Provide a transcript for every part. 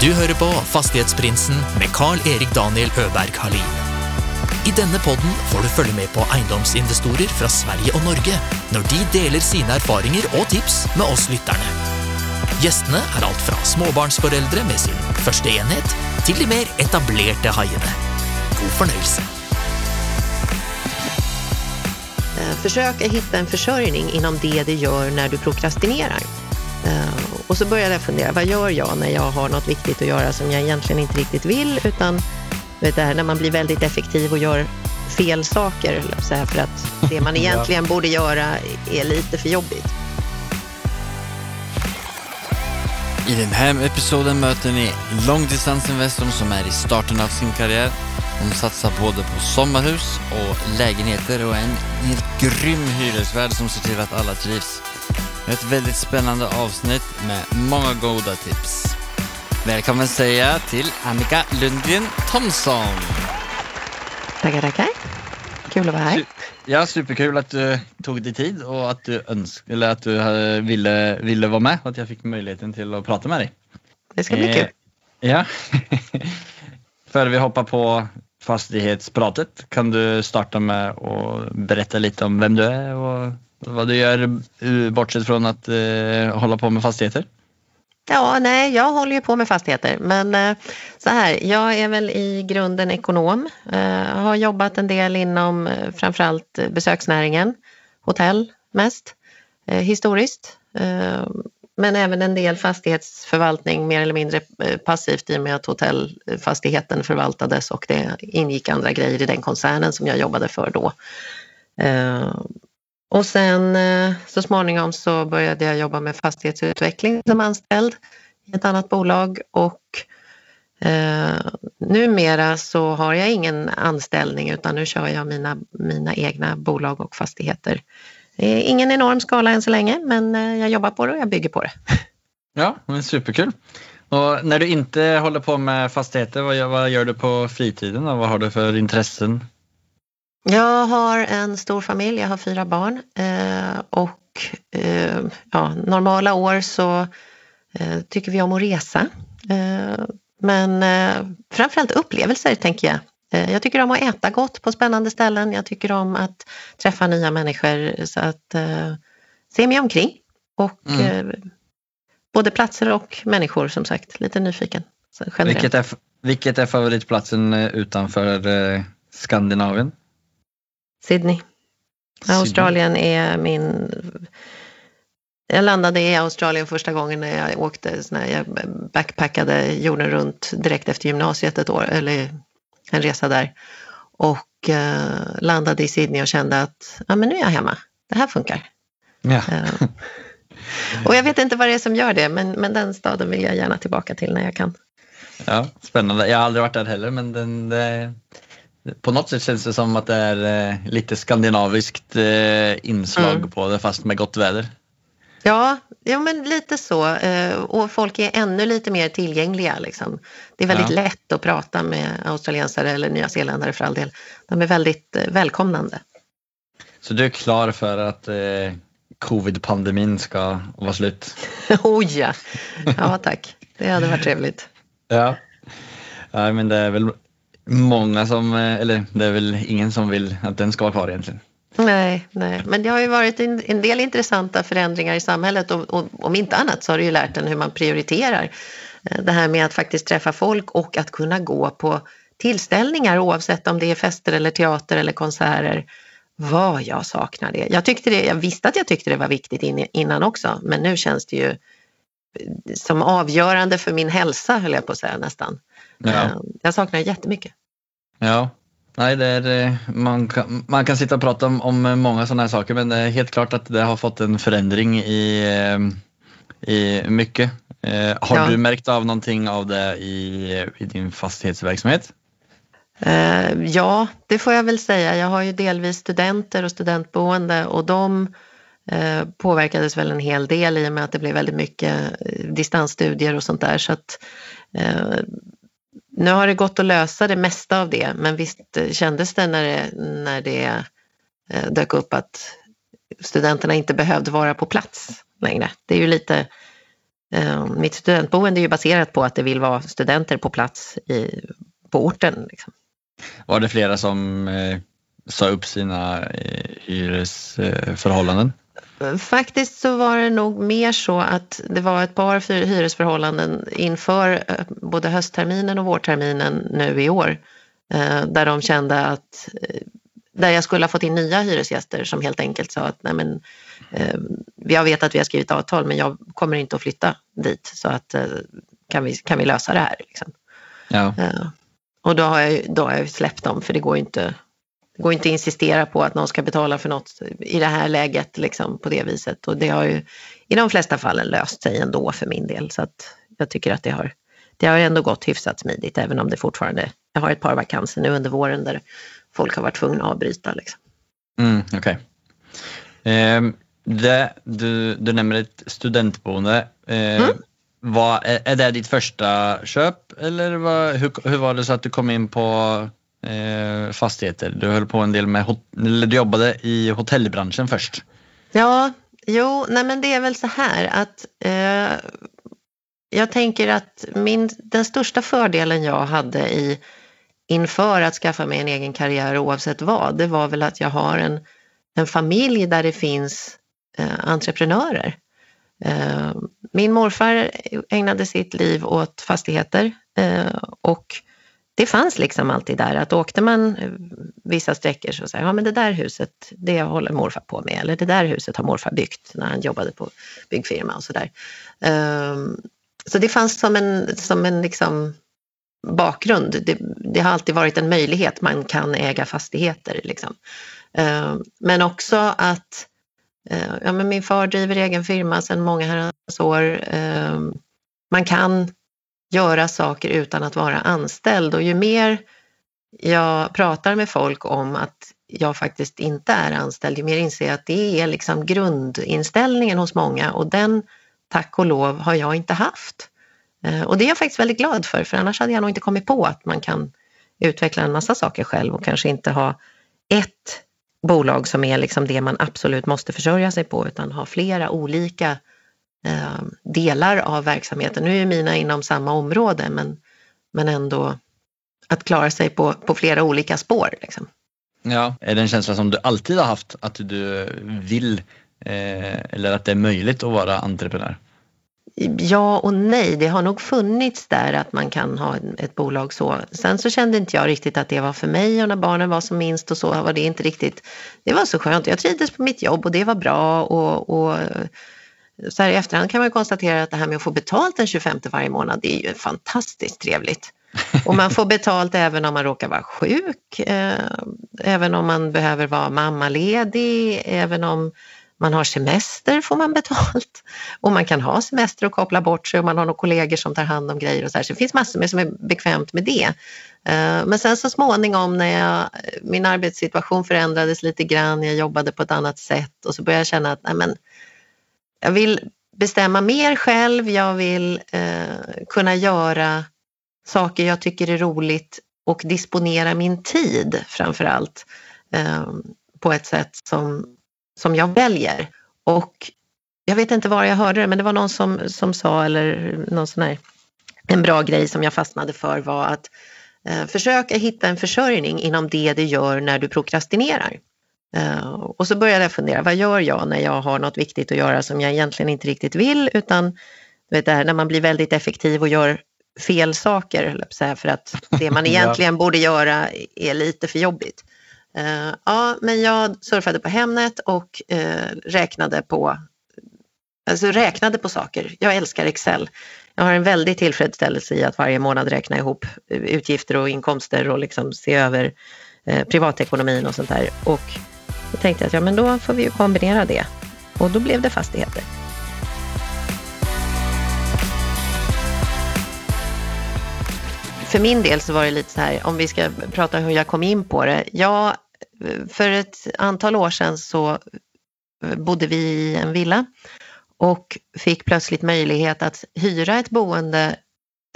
Du hører på Fastighetsprinsen med Carl-Erik Daniel Øberg Halin. I denne podden får du følge med på eiendomsinvestorer fra Sverige og Norge når de deler sine erfaringer og tips med oss lytterne. Gjestene er alt fra småbarnsforeldre med sin første enhet, til de mer etablerte haiene. God fornøyelse. Eh, försök att hitta en försörjning inom det du gör när du prokrastinerar. Eh, och så började jag fundera, vad gör jag när jag har något viktigt att göra som jag egentligen inte riktigt vill, utan vet det här, när man blir väldigt effektiv och gör fel saker, att säga, för att det man egentligen borde göra är lite för jobbigt. I den här episoden möter ni långdistansinvestorn som är i starten av sin karriär. Hon satsar både på sommarhus och lägenheter och en helt grym hyresvärd som ser till att alla trivs. Ett väldigt spännande avsnitt med många goda tips. Välkommen säga till Annika Lundgren Thomsson. Tackar, tackar. Kul att vara här. Ja, superkul att du tog dig tid och att du, önsk eller att du eh, ville, ville vara med och att jag fick möjligheten till att prata med dig. Det ska bli Eh, kul. Ja. Före vi hoppar på fastighetspratet kan du starta med att berätta lite om vem du är och vad du gör eh, bortsett från att eh, hålla på med fastigheter. Ja, nej, jag håller ju på med fastigheter, men eh, så här, jag är väl i grunden ekonom. Eh, har jobbat en del inom eh, framförallt besöksnäringen, hotell mest, eh, historiskt. Eh, men även en del fastighetsförvaltning, mer eller mindre eh, passivt i och med att hotellfastigheten förvaltades och det ingick andra grejer i den koncernen som jag jobbade för då. Eh, och sen eh, så småningom så började jag jobba med fastighetsutveckling som anställd i ett annat bolag och eh, numera så har jag ingen anställning utan nu kör jag mina, mina egna bolag och fastigheter. Det är ingen enorm skala än så länge men eh, jag jobbar på det och jag bygger på det. Ja, men superkul. Och när du inte håller på med fastigheter, vad gör, vad gör du på fritiden och vad har du för intressen? Jag har en stor familj, jag har fyra barn eh, och eh, ja, normala år så eh, tycker vi om att resa. Eh, men eh, framförallt upplevelser tänker jag. Eh, jag tycker om att äta gott på spännande ställen. Jag tycker om att träffa nya människor så att eh, se mig omkring. Och Mm. både platser och människor som sagt, lite nyfiken. Generellt. Vilket är, vilket är favoritplatsen utanför Skandinavien? Sydney. Australien är min... Jag landade i Australien första gången när jag åkte, när jag backpackade jorden runt direkt efter gymnasiet ett år, eller en resa där. Och eh, landade i Sydney och kände att ja, men nu är jag hemma. Det här funkar. Ja. Eh, och jag vet inte vad det är som gör det, men, men den staden vill jag gärna tillbaka till när jag kan. ja, spännande. Jag har aldrig varit där heller men den, det, på något sätt känns det som att det är eh, lite skandinaviskt eh, inslag Mm. på det fast med gott väder. Ja, ja men lite så. Eh, Och folk är ännu lite mer tillgängliga. Liksom. Det är väldigt Ja. lätt att prata med australiensare eller nyzeeländare för all del. De är väldigt välkomnande. Så du är klar för att eh, covid-pandemin ska vara slut? oh ja! Ja, tack. Det hade varit trevligt. Ja. ja, men det är väl många som, eh, eller det är väl ingen som vill att den ska vara kvar egentligen. Nej, nej, men det har ju varit en, en del intressanta förändringar i samhället och, och om inte annat så har det ju lärt en hur man prioriterar. Eh, det här med att faktiskt träffa folk och att kunna gå på tillställningar oavsett om det är fester eller teater eller konserter. Vad jag saknar det. Jag, tyckte det. jag visste att jag tyckte det var viktigt in, innan också men nu känns det ju eh, som avgörande för min hälsa höll jag på att säga nästan. Ja. Eh, Jag saknar jättemycket. Ja, nej, det är, eh, man, kan, man kan sitta och prata om, om många sådana här saker men det är helt klart att det har fått en förändring i, eh, i mycket. Eh, Har Ja. du märkt av någonting av det i, i din fastighetsverksamhet? Eh, ja, det får jag väl säga. Jag har ju delvis studenter och studentboende och de eh, påverkades väl en hel del i och med att det blev väldigt mycket distansstudier och sånt där. Så att, nu har det gått att lösa det mesta av det men visst eh, kändes det när det, när det eh, dök upp att studenterna inte behövde vara på plats längre. Det är ju lite Eh, mitt studentboende är ju baserat på att det vill vara studenter på plats i, på orten. Liksom. Var det flera som eh, sa upp sina eh, hyresförhållanden? Faktiskt så var det nog mer så att det var ett par hyresförhållanden inför eh, både höstterminen och vårterminen nu i år eh, där de kände att eh, där jag skulle ha fått in nya hyresgäster som helt enkelt sa att nej men, jag vet att vi har skrivit avtal men jag kommer inte att flytta dit så att kan vi, kan vi lösa det här? Liksom. Ja. Och då har, jag, då har jag släppt dem för det går inte det går inte att insistera på att någon ska betala för något i det här läget liksom, på det viset. Och det har ju i de flesta fallen löst sig ändå för min del. Så att jag tycker att det har, det har ändå gått hyfsat smidigt även om det fortfarande, jag har ett par vakanser nu under våren där folk har varit tvungna att avbryta. Liksom. Mm, okay. Eh, du, du nämner ett studentboende. Eh, mm. Vad, är det ditt första köp eller vad, hur, hur var det så att du kom in på eh, fastigheter. Du höll på en del med, eller du jobbade i hotellbranschen först. Ja, jo, nej men det är väl så här att eh, jag tänker att min, den största fördelen jag hade i inför att skaffa mig en egen karriär oavsett vad, det var väl att jag har en, en familj där det finns eh, entreprenörer. Eh, min morfar ägnade sitt liv åt fastigheter eh, och det fanns liksom alltid där att åkte man eh, vissa sträckor så säger ja men det där huset, det håller morfar på med eller det där huset har morfar byggt när han jobbade på byggfirma och sådär. Um, ehm, så det fanns som en, som en liksom bakgrund. Det, det, har alltid varit en möjlighet, man kan äga fastigheter. Liksom. Um, men också att uh, ja, men min far driver egen firma sedan många herrans år. Um, man kan göra saker utan att vara anställd och ju mer jag pratar med folk om att jag faktiskt inte är anställd, ju mer inser jag att det är liksom grundinställningen hos många och den, tack och lov, har jag inte haft. Eh, och det är jag faktiskt väldigt glad för, för annars hade jag nog inte kommit på att man kan utveckla en massa saker själv och kanske inte ha ett bolag som är liksom det man absolut måste försörja sig på, utan ha flera olika Eh, delar av verksamheten. Nu är mina inom samma område men, men ändå att klara sig på, på flera olika spår. Liksom. Ja, är det en känsla som du alltid har haft att du vill eh, eller att det är möjligt att vara entreprenör? Ja och nej, det har nog funnits där att man kan ha ett bolag så. Sen så kände inte jag riktigt att det var för mig och när barnen var som minst och så var det inte riktigt, det var så skönt. Jag trivdes på mitt jobb och det var bra och, och så här i efterhand kan man konstatera att det här med att få betalt den 25 varje månad, det är ju fantastiskt trevligt. Och man får betalt även om man råkar vara sjuk, eh, även om man behöver vara mammaledig, även om man har semester får man betalt. Och man kan ha semester och koppla bort sig och man har några kollegor som tar hand om grejer och så här. Så det finns massor med som är bekvämt med det. Eh, men sen så småningom när jag, min arbetssituation förändrades lite grann, jag jobbade på ett annat sätt och så började jag känna att nej men, jag vill bestämma mer själv, jag vill eh, kunna göra saker jag tycker är roligt och disponera min tid framför allt eh, på ett sätt som, som jag väljer. Och jag vet inte var jag hörde det, men det var någon som, som sa, eller någon sån här, en bra grej som jag fastnade för var att eh, försöka hitta en försörjning inom det du gör när du prokrastinerar. Uh, och så började jag fundera, vad gör jag när jag har något viktigt att göra som jag egentligen inte riktigt vill utan du vet det här när man blir väldigt effektiv och gör fel saker för att det man egentligen ja. borde göra är lite för jobbigt. Uh, ja, men jag surfade på Hemnet och uh, räknade på Alltså räknade på saker. Jag älskar Excel. Jag har en väldig tillfredsställelse i att varje månad räkna ihop utgifter och inkomster och liksom se över eh, privatekonomin och sånt där. Och då tänkte jag att ja, men då får vi ju kombinera det. Och då blev det fastigheter. För min del så var det lite så här, om vi ska prata hur jag kom in på det. Ja, för ett antal år sedan så eh, bodde vi i en villa och fick plötsligt möjlighet att hyra ett boende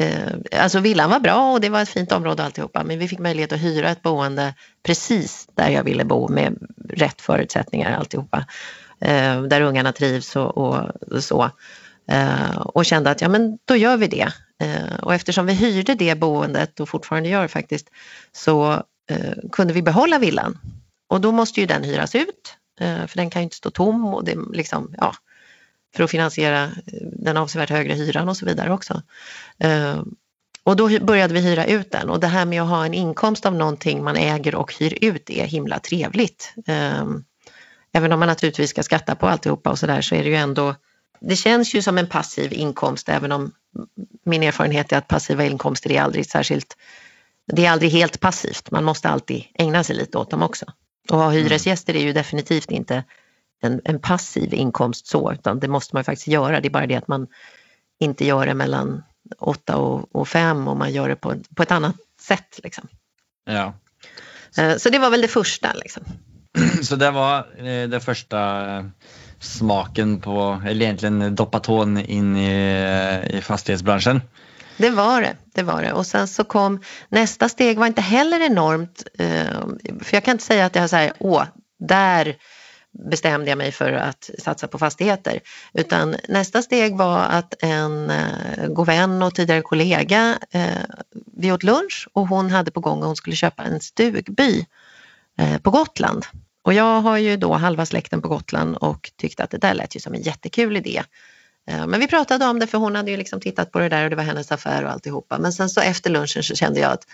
Eh, alltså villan var bra och det var ett fint område alltihopa men vi fick möjlighet att hyra ett boende precis där jag ville bo med rätt förutsättningar alltihopa. Eh, där ungarna trivs och, och så. Eh, och kände att ja men då gör vi det. Eh, och eftersom vi hyrde det boendet och fortfarande gör faktiskt så eh, kunde vi behålla villan. Och då måste ju den hyras ut eh, för den kan ju inte stå tom och det liksom, ja, för att finansiera eh, den avsevärt högre hyran och så vidare också. Eh, och då började vi hyra ut den och det här med att ha en inkomst av någonting man äger och hyr ut är himla trevligt. Eh, även om man naturligtvis ska skatta på alltihopa och sådär så är det ju ändå det känns ju som en passiv inkomst även om min erfarenhet är att passiva inkomster är aldrig särskilt, det är aldrig helt passivt. Man måste alltid ägna sig lite åt dem också. Och ha hyresgäster är ju definitivt inte en, en passiv inkomst så, utan det måste man faktiskt göra. Det är bara det att man inte gör det mellan åtta och, och fem och man gör det på, på ett annat sätt. Liksom. Ja. Eh, så det var väl det första. Liksom. Så det var eh, det första smaken på, eller egentligen doppa tån in i, i fastighetsbranschen. Det var det, det var det. Och sen så kom nästa steg var inte heller enormt, eh, för jag kan inte säga att jag säger åh, där bestämde jag mig för att satsa på fastigheter. Utan nästa steg var att en eh, god vän och tidigare kollega, eh, vi åt lunch och hon hade på gång att hon skulle köpa en stugby eh, på Gotland. Och jag har ju då halva släkten på Gotland och tyckte att det där lät ju som en jättekul idé. Eh, men vi pratade om det för hon hade ju liksom tittat på det där och det var hennes affär och alltihopa. Men sen så efter lunchen så kände jag att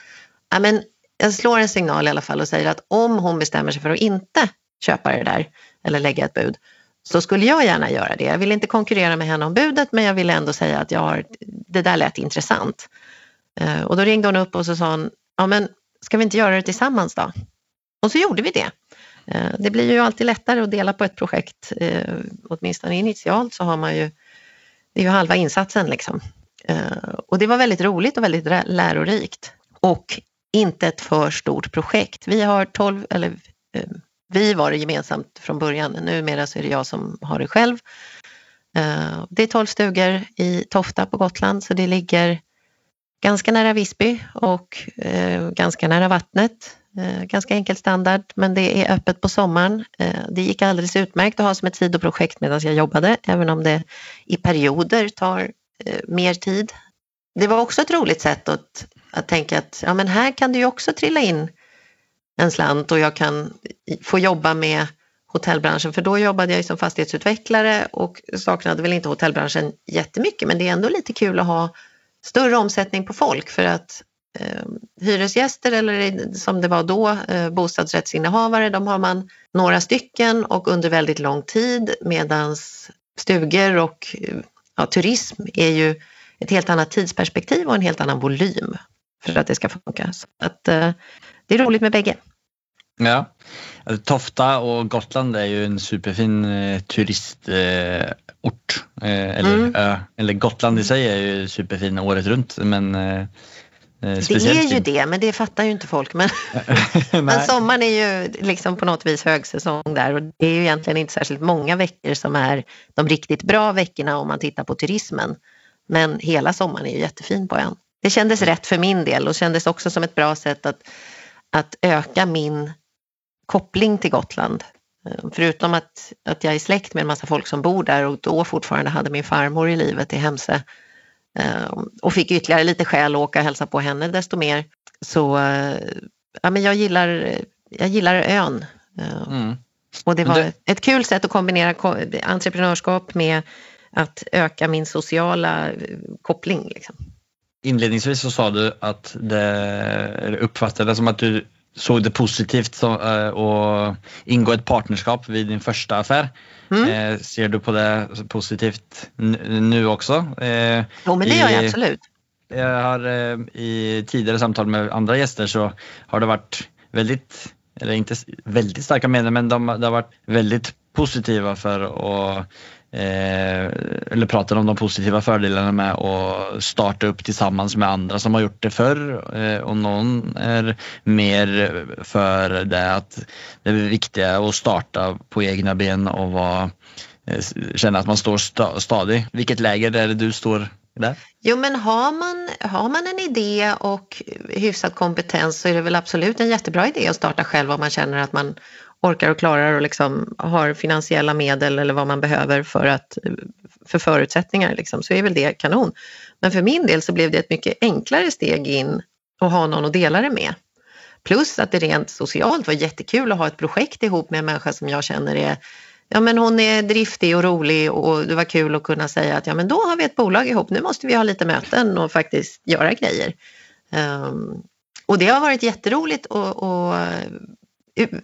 ja, men jag slår en signal i alla fall och säger att om hon bestämmer sig för att inte köpa det där eller lägga ett bud så skulle jag gärna göra det. Jag vill inte konkurrera med henne om budet men jag ville ändå säga att jag har, det där lät intressant. Eh, och då ringde hon upp och så sa hon, ja men ska vi inte göra det tillsammans då? Och så gjorde vi det. Eh, det blir ju alltid lättare att dela på ett projekt, eh, åtminstone initialt så har man ju, det är ju halva insatsen liksom. Och det var väldigt roligt och väldigt lärorikt och inte ett för stort projekt. Vi har 12, eller vi var det gemensamt från början, numera så är det jag som har det själv. Eh, det är 12 stugor i Tofta på Gotland så det ligger ganska nära Visby och eh, ganska nära vattnet. Eh, ganska enkel standard, men det är öppet på sommaren. Det gick alldeles utmärkt att ha som ett sidoprojekt medan jag jobbade, även om det i perioder tar mer tid. Det var också ett roligt sätt att, att tänka att ja, men här kan det ju också trilla in en slant och jag kan få jobba med hotellbranschen, för då jobbade jag som fastighetsutvecklare och saknade väl inte hotellbranschen jättemycket, men det är ändå lite kul att ha större omsättning på folk för att eh, hyresgäster eller som det var då eh, bostadsrättsinnehavare, de har man några stycken och under väldigt lång tid medans stugor och eh, ja, turism är ju ett helt annat tidsperspektiv och en helt annan volym för att det ska funka. Så att, eh, det är roligt med bägge. Ja, alltså, Tofta och Gotland är ju en superfin eh, turistort. Eh, eller, mm. eller Gotland i sig är ju superfin året runt men eh, Eh, det är ju det, men det fattar ju inte folk. Men, men sommaren är ju liksom på något vis högsäsong där och det är ju egentligen inte särskilt många veckor som är de riktigt bra veckorna om man tittar på turismen. Men hela sommaren är ju jättefin på ön. Det kändes rätt för min del och kändes också som ett bra sätt att, att öka min koppling till Gotland. Eh, förutom att, att jag är släkt med en massa folk som bor där och då fortfarande hade min farmor i livet i Hemse Eh, och fick ytterligare lite skäl att åka och hälsa på henne desto mer. Så eh, ja, men jag, gillar, jag gillar ön. Mm. Och det var det... ett kul sätt att kombinera entreprenörskap med att öka min sociala koppling. Liksom. Inledningsvis så sa du att det uppfattades som att du såg det positivt att ingå ett partnerskap vid din första affär. Mm. Eh, ser du på det positivt nu också? Eh, jo, men det gör jag absolut. Jag har eh, i tidigare samtal med andra gäster så har det varit väldigt, eller inte väldigt starka meningar, men de, det har varit väldigt positiva för att Eh, eller pratar om de positiva fördelarna med att starta upp tillsammans med andra som har gjort det förr. Eh, och någon är mer för det att det är viktigt att starta på egna ben och vara, eh, känna att man står sta stadig. Vilket läger är det du står där? Jo men har man, har man en idé och hyfsad kompetens så är det väl absolut en jättebra idé att starta själv om man känner att man orkar och klarar och liksom har finansiella medel eller vad man behöver för, att, för förutsättningar liksom, så är väl det kanon. Men för min del så blev det ett mycket enklare steg in och ha någon att dela det med. Plus att det rent socialt var jättekul att ha ett projekt ihop med en människa som jag känner är Ja men hon är driftig och rolig och det var kul att kunna säga att ja men då har vi ett bolag ihop, nu måste vi ha lite möten och faktiskt göra grejer. Um, och det har varit jätteroligt och, och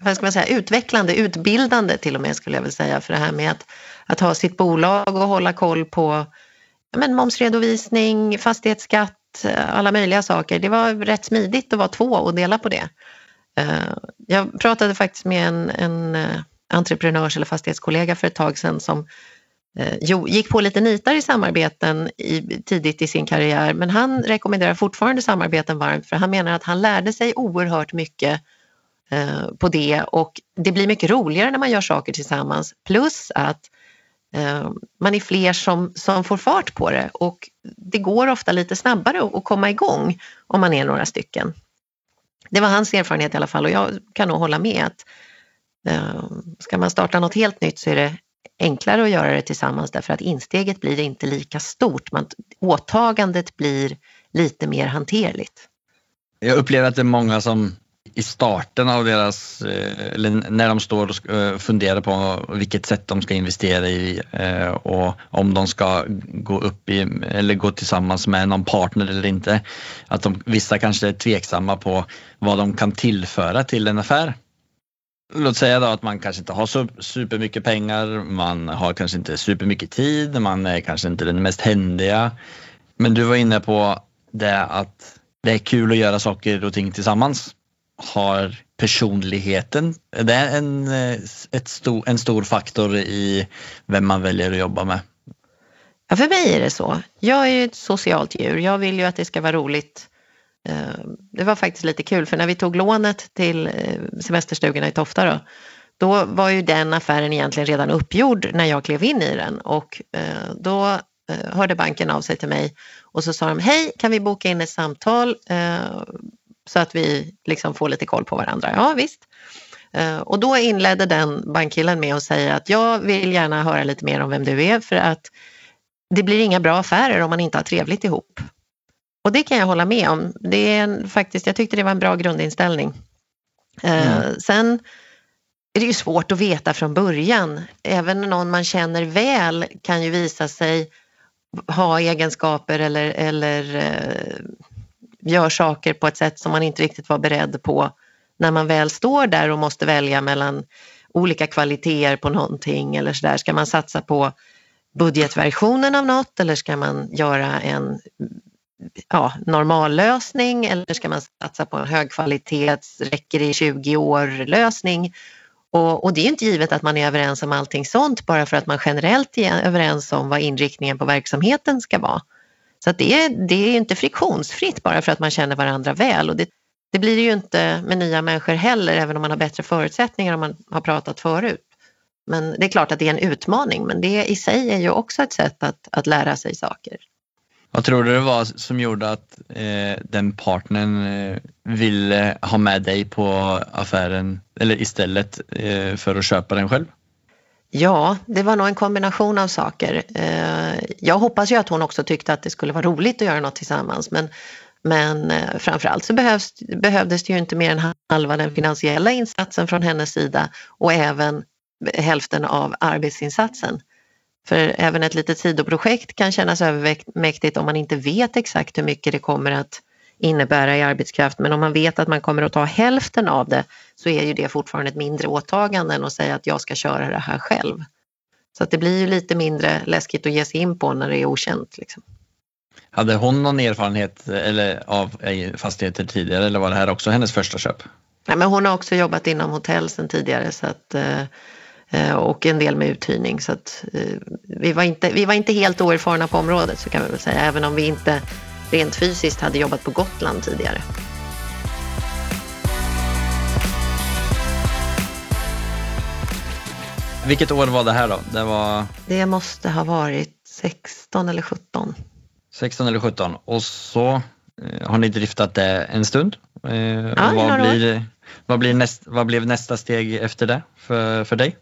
vad ska man säga, utvecklande, utbildande till och med skulle jag vilja säga för det här med att, att ha sitt bolag och hålla koll på ja, men momsredovisning, fastighetsskatt, eh, alla möjliga saker. Det var rätt smidigt att vara två och dela på det. Eh, jag pratade faktiskt med en, en eh, entreprenörs eller fastighetskollega för ett tag sedan som jo, gick på lite nitar i samarbeten i, tidigt i sin karriär men han rekommenderar fortfarande samarbeten varmt för han menar att han lärde sig oerhört mycket eh, på det och det blir mycket roligare när man gör saker tillsammans plus att eh, man är fler som, som får fart på det och det går ofta lite snabbare att komma igång om man är några stycken. Det var hans erfarenhet i alla fall och jag kan nog hålla med att eh, ska man starta något helt nytt så är det enklare att göra det tillsammans därför att insteget blir inte lika stort. Man, åtagandet blir lite mer hanterligt. Jag upplever att det är många som i starten av deras, eh, eller när de står och eh, funderar på vilket sätt de ska investera i eh, och om de ska gå upp i eller gå tillsammans med någon partner eller inte. Att de, vissa kanske är tveksamma på vad de kan tillföra till en affär. Låt säga då att man kanske inte har så supermycket pengar, man har kanske inte supermycket tid, man är kanske inte den mest händiga. Men du var inne på det att det är kul att göra saker och ting tillsammans. Har personligheten, är det en, eh, ett stor, en stor faktor i vem man väljer att jobba med? Ja, för mig är det så. Jag är ett socialt djur. Jag vill ju att det ska vara roligt eh, det var faktiskt lite kul för när vi tog lånet till eh, semesterstugorna i Tofta då, då var ju den affären egentligen redan uppgjord när jag klev in i den och då hörde banken av sig till mig och så sa de hej kan vi boka in ett samtal så att vi liksom får lite koll på varandra. Ja visst. Och då inledde den bankkillen med att säga att jag vill gärna höra lite mer om vem du är för att det blir inga bra affärer om man inte har trevligt ihop. Och det kan jag hålla med om. Det är faktiskt, jag tyckte det var en bra grundinställning. Eh, mm. sen är det ju svårt att veta från början. Även någon man känner väl kan ju visa sig ha egenskaper eller, eller uh, gör saker på ett sätt som man inte riktigt var beredd på när man väl står där och måste välja mellan olika kvaliteter på någonting eller så där. Ska man satsa på budgetversionen av något eller ska man göra en ja, normallösning eller ska man satsa på en högkvalitets, räcker i 20 år lösning? Och, och, det är inte givet att man är överens om allting sånt bara för att man generellt är överens om vad inriktningen på verksamheten ska vara. Så att det, är, det är inte friktionsfritt bara för att man känner varandra väl och det, det blir det ju inte med nya människor heller även om man har bättre förutsättningar om man har pratat förut. Men det är klart att det är en utmaning men det i sig är ju också ett sätt att, att lära sig saker. Vad tror du det var som gjorde att eh, den partnern eh, ville ha med dig på affären eller istället eh, för att köpa den själv? Ja, det var nog en kombination av saker. Eh, jag hoppas ju att hon också tyckte att det skulle vara roligt att göra något tillsammans men, men eh, framförallt så behövs, behövdes det ju inte mer än halva den finansiella insatsen från hennes sida och även hälften av arbetsinsatsen. För även ett litet sidoprojekt kan kännas övermäktigt om man inte vet exakt hur mycket det kommer att innebära i arbetskraft. Men om man vet att man kommer att ta hälften av det så är ju det fortfarande ett mindre åtagande än att säga att jag ska köra det här själv. Så att det blir ju lite mindre läskigt att ge sig in på när det är okänt. Liksom. Hade hon någon erfarenhet eller, av fastigheter tidigare eller var det här också hennes första köp? Nej, men hon har också jobbat inom hotell sedan tidigare så att eh, Eh, och en del med uthyrning. Så att, eh, vi, var inte, vi var inte helt oerfarna på området så kan vi väl säga, även om vi inte rent fysiskt hade jobbat på Gotland tidigare. Vilket år var det här då? Det, var... det måste ha varit 16 eller 17. 16 eller 17 och så eh, har ni driftat det en stund. Ja, vad, blir, vad, blir näst, vad blev nästa steg efter det för, för dig?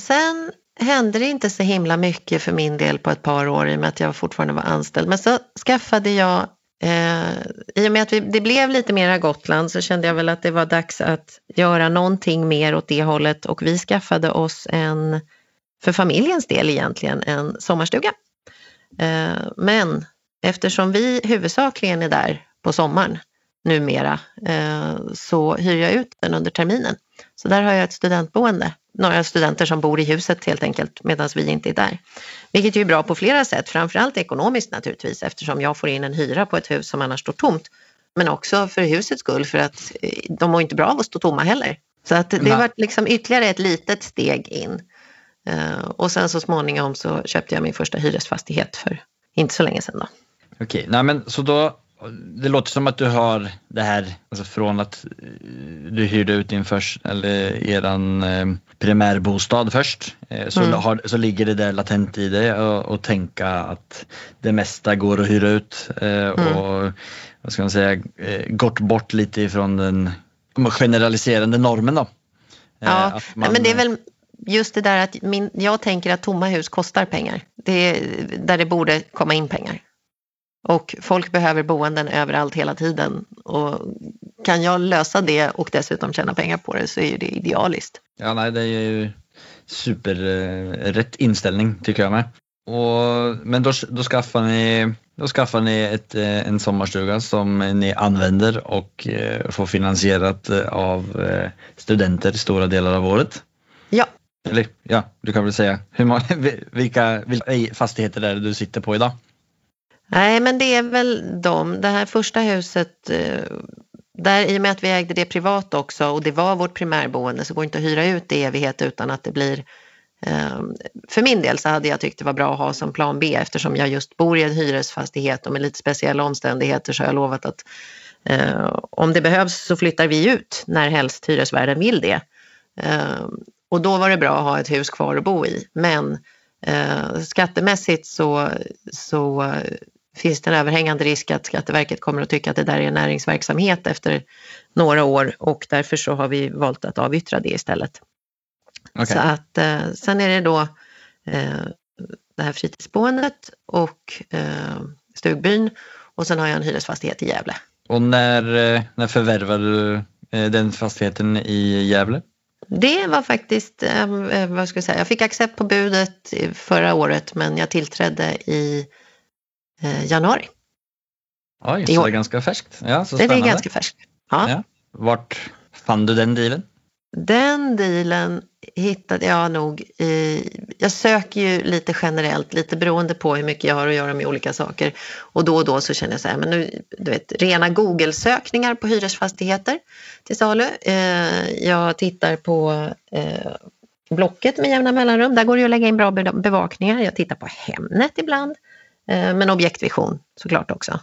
Sen hände det inte så himla mycket för min del på ett par år i och med att jag fortfarande var anställd. Men så skaffade jag, eh, i och med att vi, det blev lite mera Gotland så kände jag väl att det var dags att göra någonting mer åt det hållet och vi skaffade oss en, för familjens del egentligen, en sommarstuga. Eh, men eftersom vi huvudsakligen är där på sommaren numera eh, så hyr jag ut den under terminen. Så där har jag ett studentboende några studenter som bor i huset helt enkelt medan vi inte är där. Vilket är bra på flera sätt, framförallt ekonomiskt naturligtvis eftersom jag får in en hyra på ett hus som annars står tomt. Men också för husets skull för att eh, de mår inte bra av att stå tomma heller. Så att det varit liksom ytterligare ett litet steg in. Eh, och sen så småningom så köpte jag min första hyresfastighet för inte så länge sedan. Då. Okej, nej men så då det låter som att du har det här, alltså från att eh, du hyrde ut din först, eller eran eh, primärbostad först, eh, så, mm. har, så ligger det där latent i dig och, tänka att det mesta går att hyra ut eh, mm. och vad ska man säga, eh, gått bort lite ifrån den generaliserande normen då. Eh, ja, man, men det är väl just det där att min, jag tänker att tomma hus kostar pengar. Det är där det borde komma in pengar. Och folk behöver boenden överallt hela tiden. Och kan jag lösa det och dessutom tjäna pengar på det så är det idealiskt. Ja, nej, det är ju superrätt eh, inställning tycker jag med. Och, men då, då, skaffar ni, då skaffar ni ett, eh, en sommarstuga som ni använder och eh, får finansierat av studenter stora delar av året. Ja. Eller ja, du kan väl säga hur många, vilka, vilka fastigheter är det du sitter på idag? Nej, men det är väl de. Det här första huset, eh, där, i och med att vi ägde det privat också och det var vårt primärboende så går det inte att hyra ut det i evighet utan att det blir eh, för min del så hade jag tyckt det var bra att ha som plan B eftersom jag just bor i en hyresfastighet och med lite speciella omständigheter så har jag lovat att eh, om det behövs så flyttar vi ut när helst hyresvärden vill det. Eh, och då var det bra att ha ett hus kvar att bo i. Men eh, skattemässigt så, så finns det en överhängande risk att Skatteverket kommer att tycka att det där är näringsverksamhet efter några år och därför så har vi valt att avyttra det istället. Okay. Så att eh, sen är det då eh, det här fritidsboendet och eh, stugbyn och sen har jag en hyresfastighet i Gävle. Och när, när förvärvade du den fastigheten i Gävle? Det var faktiskt, vad ska jag säga, jag fick accept på budet förra året men jag tillträdde i januari. Oj, så det är ganska färskt. Ja, så det är ganska färskt. Ja. ja. Vart fann du den dealen? Den dealen hittade jag nog i... Jag söker ju lite generellt, lite beroende på hur mycket jag har att göra med olika saker. Och då och då så känner jag så här, men nu, du vet, rena Google-sökningar på hyresfastigheter till salu. Eh, jag tittar på eh, Blocket med jämna mellanrum. Där går det att lägga in bra bevakningar. Jag tittar på Hemnet ibland. Eh, men objektvision såklart också.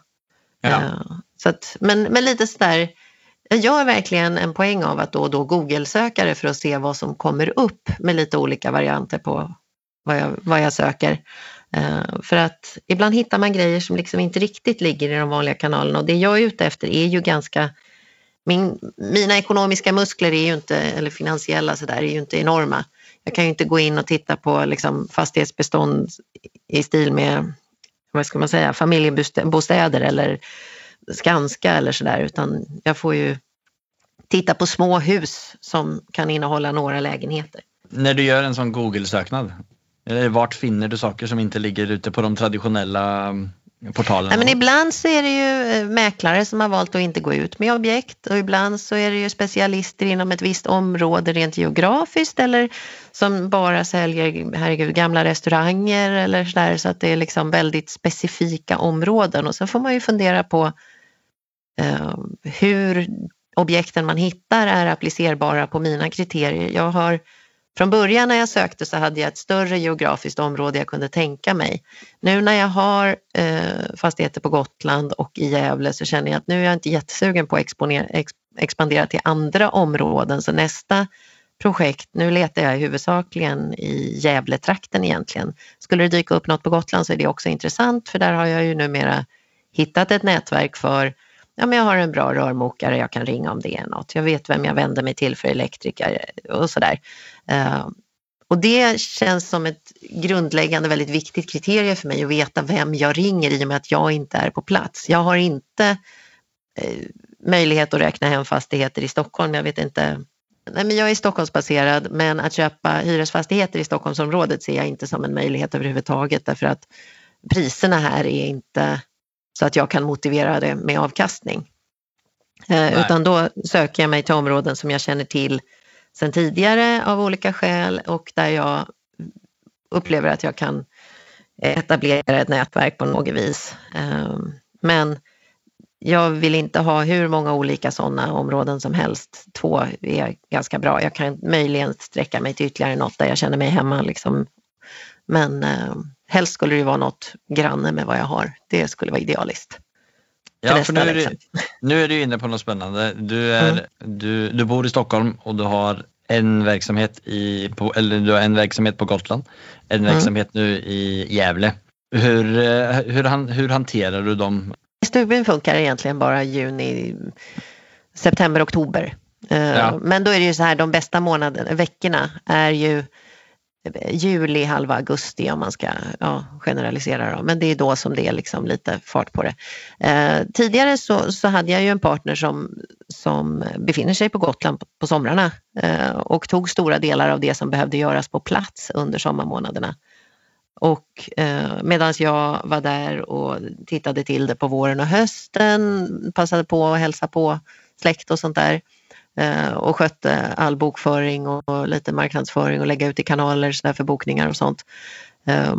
Ja. Eh, så att, men, men lite sådär, jag gör verkligen en poäng av att då och då Google-söka det för att se vad som kommer upp med lite olika varianter på vad jag, vad jag söker. Uh, för att ibland hittar man grejer som liksom inte riktigt ligger i de vanliga kanalerna och det jag är ute efter är ju ganska min, mina ekonomiska muskler är ju inte, eller finansiella sådär, är ju inte enorma. Jag kan ju inte gå in och titta på liksom fastighetsbestånd i stil med vad ska man säga, familjebostäder eller Skanska eller sådär utan jag får ju titta på små hus som kan innehålla några lägenheter. När du gör en sån Google-söknad, eh, vart finner du saker som inte ligger ute på de traditionella mm, portalerna? Ja, men ibland så är det ju eh, mäklare som har valt att inte gå ut med objekt och ibland så är det ju specialister inom ett visst område rent geografiskt eller som bara säljer herregud, gamla restauranger eller sådär så att det är liksom väldigt specifika områden och sen får man ju fundera på eh, hur objekten man hittar är applicerbara på mina kriterier. Jag har från början när jag sökte så hade jag ett större geografiskt område jag kunde tänka mig. Nu när jag har eh, fastigheter på Gotland och i Gävle så känner jag att nu är jag inte jättesugen på att exponera, ex, expandera till andra områden så nästa projekt, nu letar jag huvudsakligen i Gävletrakten egentligen. Skulle det dyka upp något på Gotland så är det också intressant för där har jag ju numera hittat ett nätverk för ja, men jag har en bra rörmokare jag kan ringa om det är något. Jag vet vem jag vänder mig till för elektriker och sådär. Eh, och det känns som ett grundläggande väldigt viktigt kriterie för mig att veta vem jag ringer i och med att jag inte är på plats. Jag har inte eh, möjlighet att räkna hem fastigheter i Stockholm. Jag vet inte Nej, men jag är Stockholmsbaserad men att köpa hyresfastigheter i Stockholmsområdet ser jag inte som en möjlighet överhuvudtaget därför att priserna här är inte så att jag kan motivera det med avkastning. Eh, utan då söker jag mig till områden som jag känner till sen tidigare av olika skäl och där jag upplever att jag kan etablera ett nätverk på något vis. Ehm, men jag vill inte ha hur många olika sådana områden som helst. Två är ganska bra. Jag kan möjligen sträcka mig till ytterligare något där jag känner mig hemma. Liksom. Men eh, helst skulle det vara något granne med vad jag har. Det skulle vara idealiskt. Ja, för nu är, du, nu är du inne på något spännande. Du, är, mm. du, du bor i Stockholm och du har en verksamhet, i, på, eller du har en verksamhet på Gotland, en mm. verksamhet nu i Gävle. Hur, eh, hur, hur hanterar du dem Stubin funkar egentligen bara juni, september, oktober. Eh, ja. Men då är det ju så här, de bästa månaderna, veckorna är ju juli, halva augusti om man ska ja, generalisera. Då. Men det är då som det är liksom lite fart på det. Eh, tidigare så, så hade jag ju en partner som, som befinner sig på Gotland på, på somrarna eh, och tog stora delar av det som behövde göras på plats under sommarmånaderna. Och eh, medan jag var där och tittade till det på våren och hösten, passade på att hälsa på släkt och sånt där eh, Eh, och skötte all bokföring och lite marknadsföring och lägga ut i kanaler så för bokningar och sånt. Eh,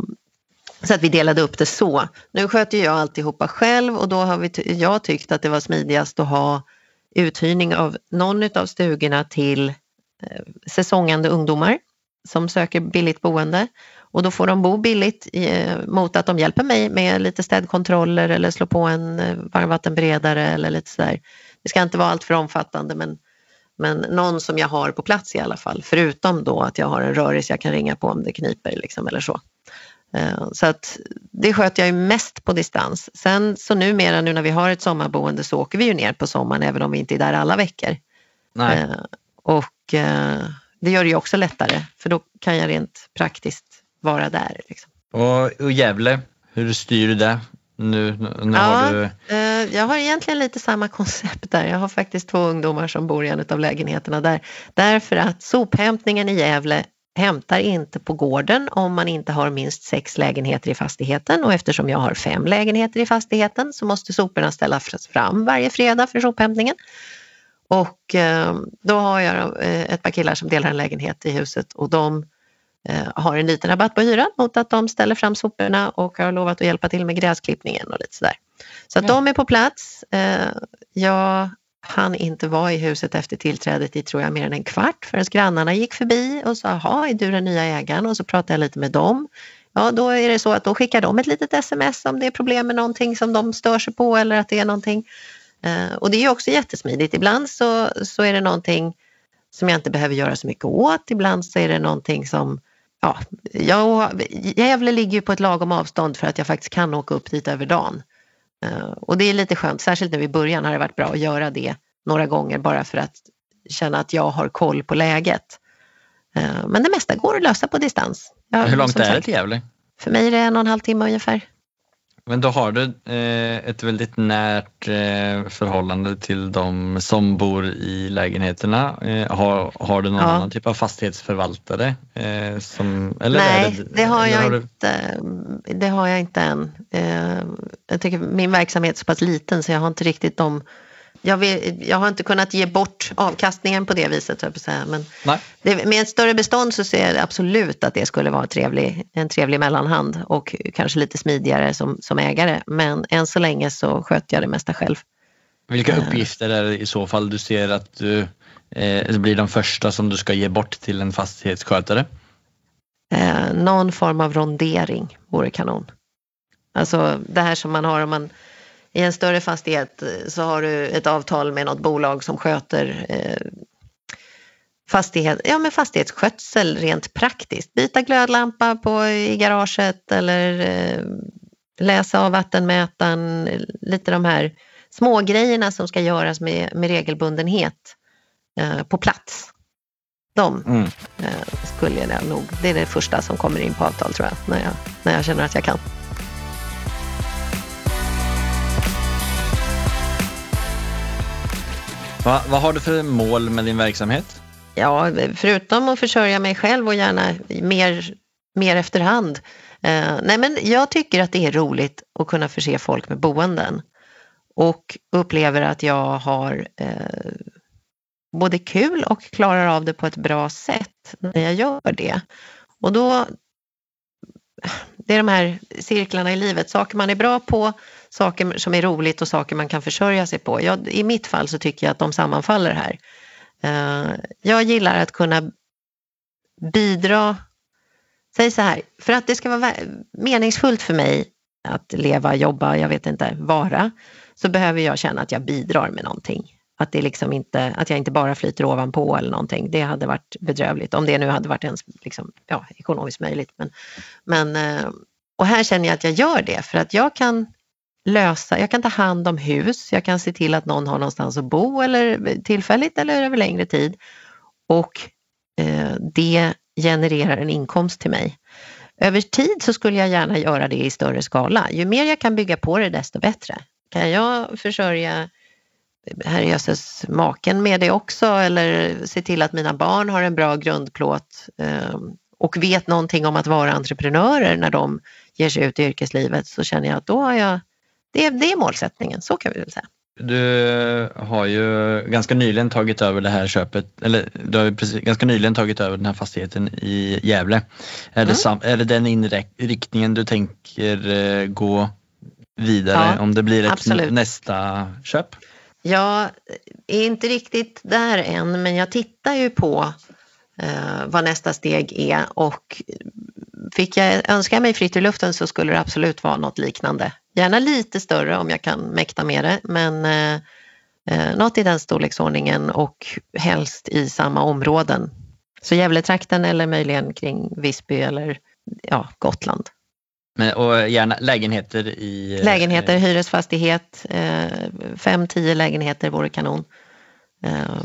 så att vi delade upp det så. Nu sköter jag alltihopa själv och då har vi jag tyckt att det var smidigast att ha uthyrning av någon av stugorna till eh, säsongande ungdomar som söker billigt boende och då får de bo billigt eh, mot att de hjälper mig med lite städkontroller eller slå på en eh, varmvattenberedare eller lite sådär. Det ska inte vara allt för omfattande men, men någon som jag har på plats i alla fall. Förutom då att jag har en röris jag kan ringa på om det kniper liksom, eller så. Eh, så att det sköter jag ju mest på distans. Sen så numera nu när vi har ett sommarboende så åker vi ju ner på sommaren även om vi inte är där alla veckor. Nej. Och det gör det ju också lättare för då kan jag rent praktiskt vara där. Liksom. Och, och Gävle, hur styr du det? Nu, nu ja, har du... eh, jag har egentligen lite samma koncept där. Jag har faktiskt två ungdomar som bor i en av lägenheterna där. Därför att sophämtningen i Gävle hämtar inte på gården om man inte har minst sex lägenheter i fastigheten och eftersom jag har fem lägenheter i fastigheten så måste soporna ställas fram varje fredag för sophämtningen. Och eh, då har jag eh, ett par killar som delar en lägenhet i huset och de har en liten rabatt på hyran mot att de ställer fram soporna och har lovat att hjälpa till med gräsklippningen och lite sådär. Så att de är på plats. Eh, jag hann inte vara i huset efter tillträdet i tror jag mer än en kvart förrän grannarna gick förbi och sa, jaha, är du den nya ägaren? Och så pratade jag lite med dem. Ja, då är det så att då skickar de ett litet sms om det är problem med någonting som de stör sig på eller att det är någonting. Eh, och det är också jättesmidigt. Ibland så, så är det någonting som jag inte behöver göra så mycket åt. Ibland så är det någonting som ja, jag, Gävle ligger ju på ett lagom avstånd för att jag faktiskt kan åka upp dit över dagen. Uh, och det är lite skönt, särskilt nu i början har det varit bra att göra det några gånger bara för att känna att jag har koll på läget. Uh, men det mesta går att lösa på distans. Jag, Hur långt är det till Gävle? För mig är det en och en halv timme ungefär. Men då har du eh, ett väldigt närt eh, förhållande till de som bor i lägenheterna. Eh, har, har du någon ja. annan typ av fastighetsförvaltare? Eh, som, eller Nej, det, det, har jag har inte. Det har jag inte än. Eh, jag tycker min verksamhet är så pass liten så jag har inte riktigt de jag, vill, jag, har inte kunnat ge bort avkastningen på det viset, jag säga. men det, med ett större bestånd så ser jag absolut att det skulle vara trevlig, en trevlig mellanhand och kanske lite smidigare som, som ägare. Men än så länge så sköter jag det mesta själv. Vilka eh. uppgifter är det i så fall du ser att du eh, blir de första som du ska ge bort till en fastighetsskötare? Eh, någon form av rondering vore kanon. Alltså det här som man har om man i en större fastighet eh, så har du ett avtal med något bolag som sköter eh, fastighet, ja, men fastighetsskötsel rent praktiskt. Byta glödlampa på, i garaget eller eh, läsa av vattenmätaren, lite de här små grejerna som ska göras med, med regelbundenhet eh, på plats. De Mm. eh, skulle jag nog, det är det första som kommer in på avtal tror jag, när jag, när jag känner att jag kan. Va, vad har du för mål med din verksamhet? Ja, förutom att försörja mig själv och gärna mer, mer efterhand. Eh, nej, men jag tycker att det är roligt att kunna förse folk med boenden och upplever att jag har eh, både kul och klarar av det på ett bra sätt när jag gör det. Och då, det är de här cirklarna i livet, saker man är bra på, saker som är roligt och saker man kan försörja sig på. Jag, I mitt fall så tycker jag att de sammanfaller här. Eh, jag gillar att kunna bidra, säg så här, för att det ska vara meningsfullt för mig att leva, jobba, jag vet inte, vara, så behöver jag känna att jag bidrar med någonting. Att, det liksom inte, att jag inte bara flyter ovanpå eller någonting. Det hade varit bedrövligt, om det nu hade varit ens liksom, ja, ekonomiskt möjligt. Men, men, eh, och här känner jag att jag gör det för att jag kan lösa, jag kan ta hand om hus, jag kan se till att någon har någonstans att bo eller tillfälligt eller över längre tid. Och eh, det genererar en inkomst till mig. Över tid så skulle jag gärna göra det i större skala. Ju mer jag kan bygga på det desto bättre. Kan jag försörja eh, herrejösses maken med det också eller se till att mina barn har en bra grundplåt eh, och vet någonting om att vara entreprenörer när de ger sig ut i yrkeslivet så känner jag att då har jag, det, det är målsättningen, så kan vi väl säga. Du har ju ganska nyligen tagit över det här köpet, eller du har precis, ganska nyligen tagit över den här fastigheten i Gävle. Är, det, Mm. sam, är det den inriktningen du tänker eh, gå vidare Ja, om det blir ett nästa köp? Jag är inte riktigt där än, men jag tittar ju på eh, vad nästa steg är och fick jag önska mig fritt i luften så skulle det absolut vara något liknande. Gärna lite större om jag kan mäkta med det, men eh, eh, något i den storleksordningen och helst i samma områden. Så Gävletrakten eller möjligen kring Visby eller ja, Gotland. Men, och gärna lägenheter i... Lägenheter, hyresfastighet, eh, fem, tio lägenheter vore kanon. Eh,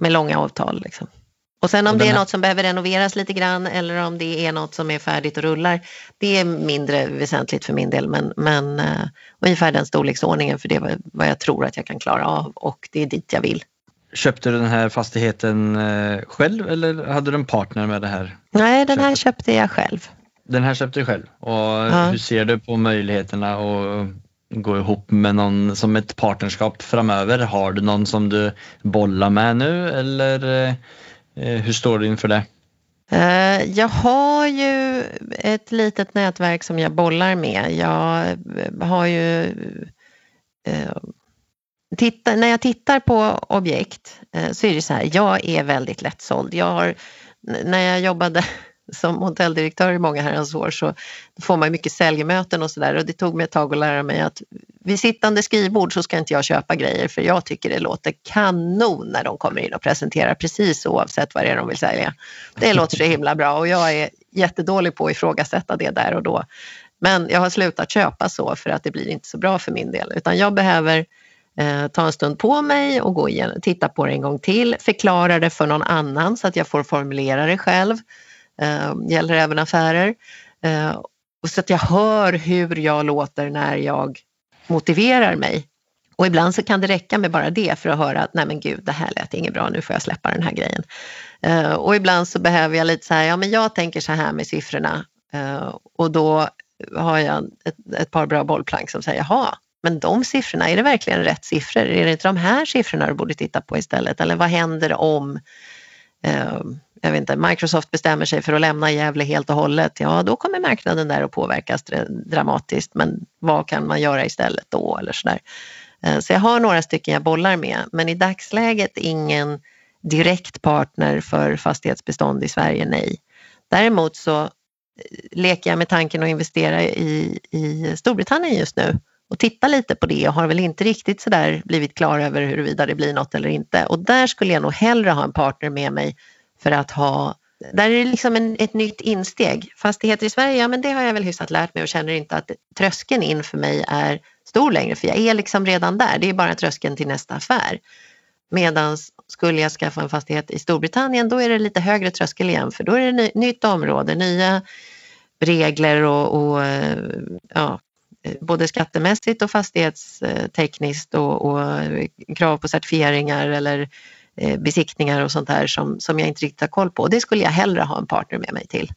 med långa avtal. Liksom. Och sen om Och det är här- något som behöver renoveras lite grann eller om det är något som är färdigt och rullar. Det är mindre väsentligt för min del men, men eh, ungefär den storleksordningen för det är vad- vad jag tror att jag kan klara av och det är dit jag vill. Köpte du den här fastigheten eh, själv eller hade du en partner med det här? Nej, den här köpte jag själv. Den här köpte du själv och Ja. hur ser du på möjligheterna att gå ihop med någon som ett partnerskap framöver? Har du någon som du bollar med nu eller eh, Eh, hur står du inför det? Eh, jag har ju ett litet nätverk som jag bollar med. Jag eh, har ju... Titta, när jag tittar på objekt så är det så här, jag är väldigt lättsåld. Jag har, när jag jobbade som hotelldirektör i många herrans år så får man mycket säljmöten och sådär och det tog mig ett tag att lära mig att vid sittande skrivbord så ska inte jag köpa grejer för jag tycker det låter kanon när de kommer in och presenterar precis oavsett vad det är de vill sälja. Det låter så himla bra och jag är jättedålig på att ifrågasätta det där och då. Men jag har slutat köpa så för att det blir inte så bra för min del utan jag behöver eh, ta en stund på mig och gå igen, titta på det en gång till, förklara det för någon annan så att jag får formulera det själv. Eh, gäller även affärer. Eh, och så att jag hör hur jag låter när jag motiverar mig. Och ibland så kan det räcka med bara det för att höra att nej men gud, det här lät inget bra, nu får jag släppa den här grejen. Eh, och ibland så behöver jag lite så här, ja men jag tänker så här med siffrorna Eh, och då har jag ett, ett par bra bollplank som säger, jaha, men de siffrorna, är det verkligen rätt siffror? Är det inte de här siffrorna du borde titta på istället? Eller vad händer om eh, jag vet inte, Microsoft bestämmer sig för att lämna Gävle helt och hållet, ja då kommer marknaden där att påverkas dramatiskt. Men vad kan man göra istället då? Eller så, där. Eh, så jag har några stycken jag bollar med, men i dagsläget ingen direkt partner för fastighetsbestånd i Sverige, nej. Däremot så eh, leker jag med tanken att investera i, i Storbritannien just nu och titta lite på det och har väl inte riktigt sådär blivit klar över huruvida det blir något eller inte. Och där skulle jag nog hellre ha en partner med mig för att ha där är det liksom en, ett nytt insteg. Fastigheter i Sverige, ja men det har jag väl hyfsat lärt mig och känner inte att tröskeln in för mig är stor längre för jag är liksom redan där. Det är bara tröskeln till nästa affär. Medan skulle jag skaffa en fastighet i Storbritannien då är det lite högre tröskel igen för då är det ny, nytt område, nya regler och, och ja, både skattemässigt och fastighetstekniskt och, och krav på certifieringar eller eh, besiktningar och sånt där som, som jag inte riktigt har koll på. Det skulle jag hellre ha en partner med mig till.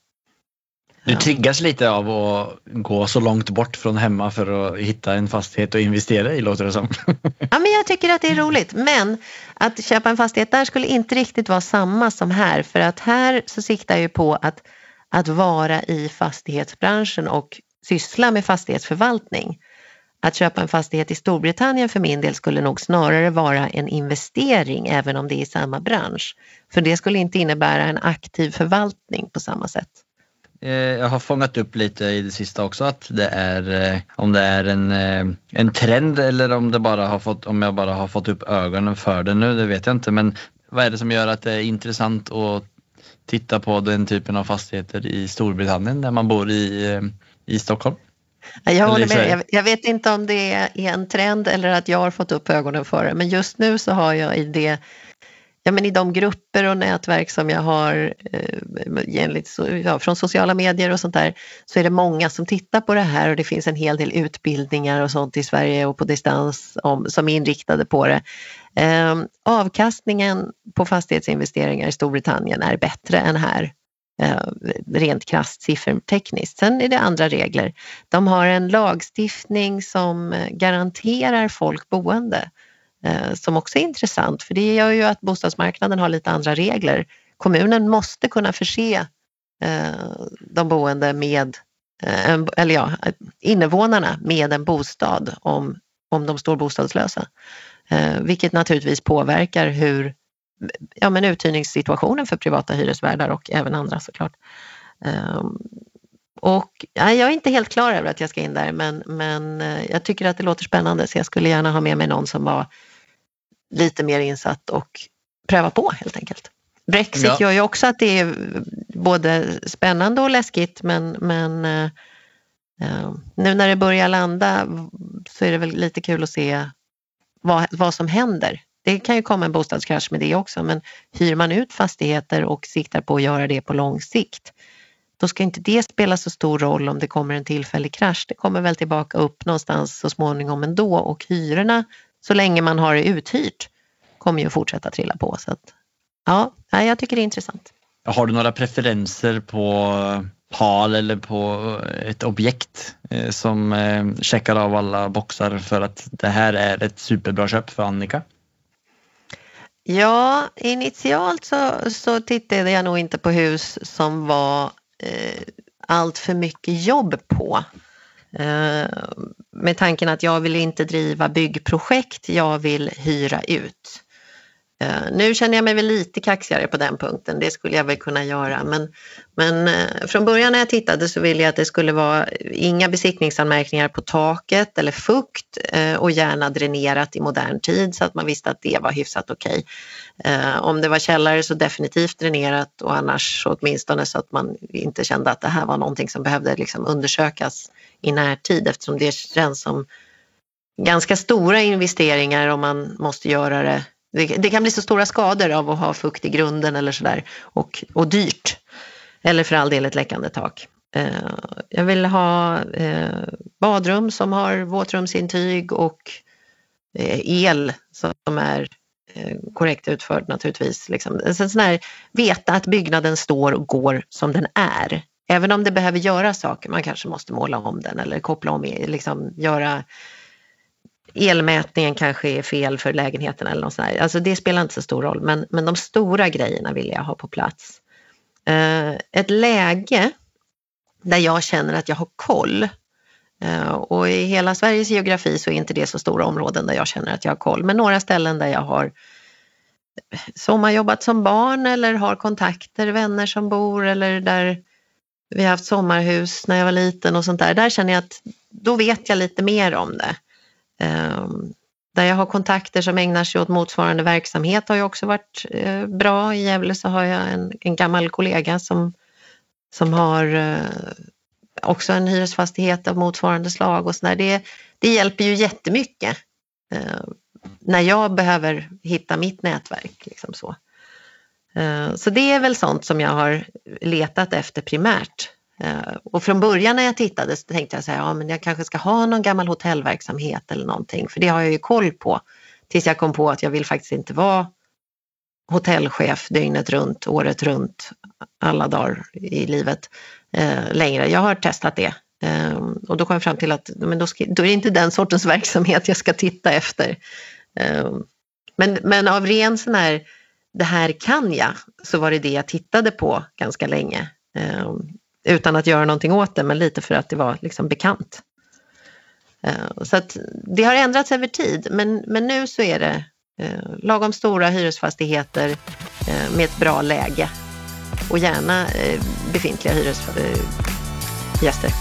Du triggas lite av att gå så långt bort från hemma för att hitta en fastighet och investera i låter det som. Ja, men jag tycker att det är roligt men att köpa en fastighet där skulle inte riktigt vara samma som här för att här så siktar jag på att, att vara i fastighetsbranschen och syssla med fastighetsförvaltning. Att köpa en fastighet i Storbritannien för min del skulle nog snarare vara en investering även om det är i samma bransch. För det skulle inte innebära en aktiv förvaltning på samma sätt. Eh, jag har fångat upp lite i det sista också att det är eh, om det är en, eh, en trend eller om, det bara har fått, om jag bara har fått upp ögonen för det nu, det vet jag inte. Men vad är det som gör att det är intressant att titta på den typen av fastigheter i Storbritannien där man bor i, i Stockholm? Jag håller med. Jag, vet inte om det är en trend eller att jag har fått upp ögonen för det, men just nu så har jag i det ja, men i de grupper och nätverk som jag har eh, enligt, ja, från sociala medier och sånt där så är det många som tittar på det här och det finns en hel del utbildningar och sånt i Sverige och på distans om, som är inriktade på det. Eh, avkastningen på fastighetsinvesteringar i Storbritannien är bättre än här Eh, rent krasst siffertekniskt. Sen är det andra regler. De har en lagstiftning som eh, garanterar folk boende eh, som också är intressant för det gör ju att bostadsmarknaden har lite andra regler. Kommunen måste kunna förse de boende med, eller ja, invånarna med en bostad om, om de står bostadslösa. Vilket naturligtvis påverkar hur ja, men uthyrningssituationen för privata hyresvärdar och även andra såklart. Um, och ja, jag är inte helt klar över att jag ska in där men, men eh, jag tycker att det låter spännande så jag skulle gärna ha med mig någon som var lite mer insatt och pröva på helt enkelt. Brexit ja. gör ju också att det är både spännande och läskigt men, men uh, nu när det börjar landa så är det väl lite kul att se vad, vad som händer. Det kan ju komma en bostadskrasch med det också men hyr man ut fastigheter och siktar på att göra det på lång sikt då ska inte det spela så stor roll om det kommer en tillfällig krasch. Det kommer väl tillbaka upp någonstans så småningom ändå och hyrorna så länge man har det uthyrt kommer ju fortsätta trilla på. Så att, ja, jag tycker det är intressant. Har du några preferenser på PAL eller på ett objekt eh, som eh, checkar av alla boxar för att det här är ett superbra köp för Annika? Ja, initialt så, så tittade jag nog inte på hus som var eh, allt för mycket jobb på. Eh, med tanken att jag vill inte driva byggprojekt, jag vill hyra ut. Eh, nu känner jag mig väl lite kaxigare på den punkten, det skulle jag väl kunna göra. Men, men eh, från början när jag tittade så ville jag att det skulle vara inga besiktningsanmärkningar på taket eller fukt eh, och gärna dränerat i modern tid så att man visste att det var hyfsat okej. Okay. om det var källare så definitivt dränerat och annars så åtminstone så att man inte kände att det här var någonting som behövde liksom undersökas i närtid eftersom det känns som ganska stora investeringar om man måste göra det. Det, kan bli så stora skador av att ha fukt i grunden eller sådär och, och dyrt. Eller för all del ett läckande tak. Eh, jag vill ha eh, badrum som har våtrumsintyg och eh, el som är eh, korrekt utförd naturligtvis. Liksom. Sån här, veta att byggnaden står och går som den är. Även om det behöver göras saker, man kanske måste måla om den eller koppla om, liksom göra elmätningen kanske är fel för lägenheten eller något sånt Alltså det spelar inte så stor roll, men, men de stora grejerna vill jag ha på plats. Eh, ett läge där jag känner att jag har koll Eh, och i hela Sveriges geografi så är inte det så stora områden där jag känner att jag har koll, men några ställen där jag har sommarjobbat som barn eller har kontakter, vänner som bor eller där vi har haft sommarhus när jag var liten och sånt där. Där känner jag att då vet jag lite mer om det. Ehm, där jag har kontakter som ägnar sig åt motsvarande verksamhet har ju också varit eh, bra. I Gävle så har jag en, en gammal kollega som, som har eh, också en hyresfastighet av motsvarande slag och sådär. Det, det hjälper ju jättemycket eh, när jag behöver hitta mitt nätverk. Liksom så. Eh, så det är väl sånt som jag har letat efter primärt. Eh, och från början när jag tittade så tänkte jag så här, ja men jag kanske ska ha någon gammal hotellverksamhet eller någonting, för det har jag ju koll på. Tills jag kom på att jag vill faktiskt inte vara hotellchef dygnet runt, året runt, alla dagar i livet eh, längre. Jag har testat det eh, och då kom jag fram till att men då, ska, då är det inte den sortens verksamhet jag ska titta efter. Eh, men, men av ren sån här, det här kan jag, så var det det jag tittade på ganska länge. Eh, utan att göra någonting åt det, men lite för att det var liksom bekant. Eh, så att det har ändrats över tid, men, men nu så är det eh, lagom stora hyresfastigheter eh, med ett bra läge och gärna eh, befintliga hyresgäster. Eh,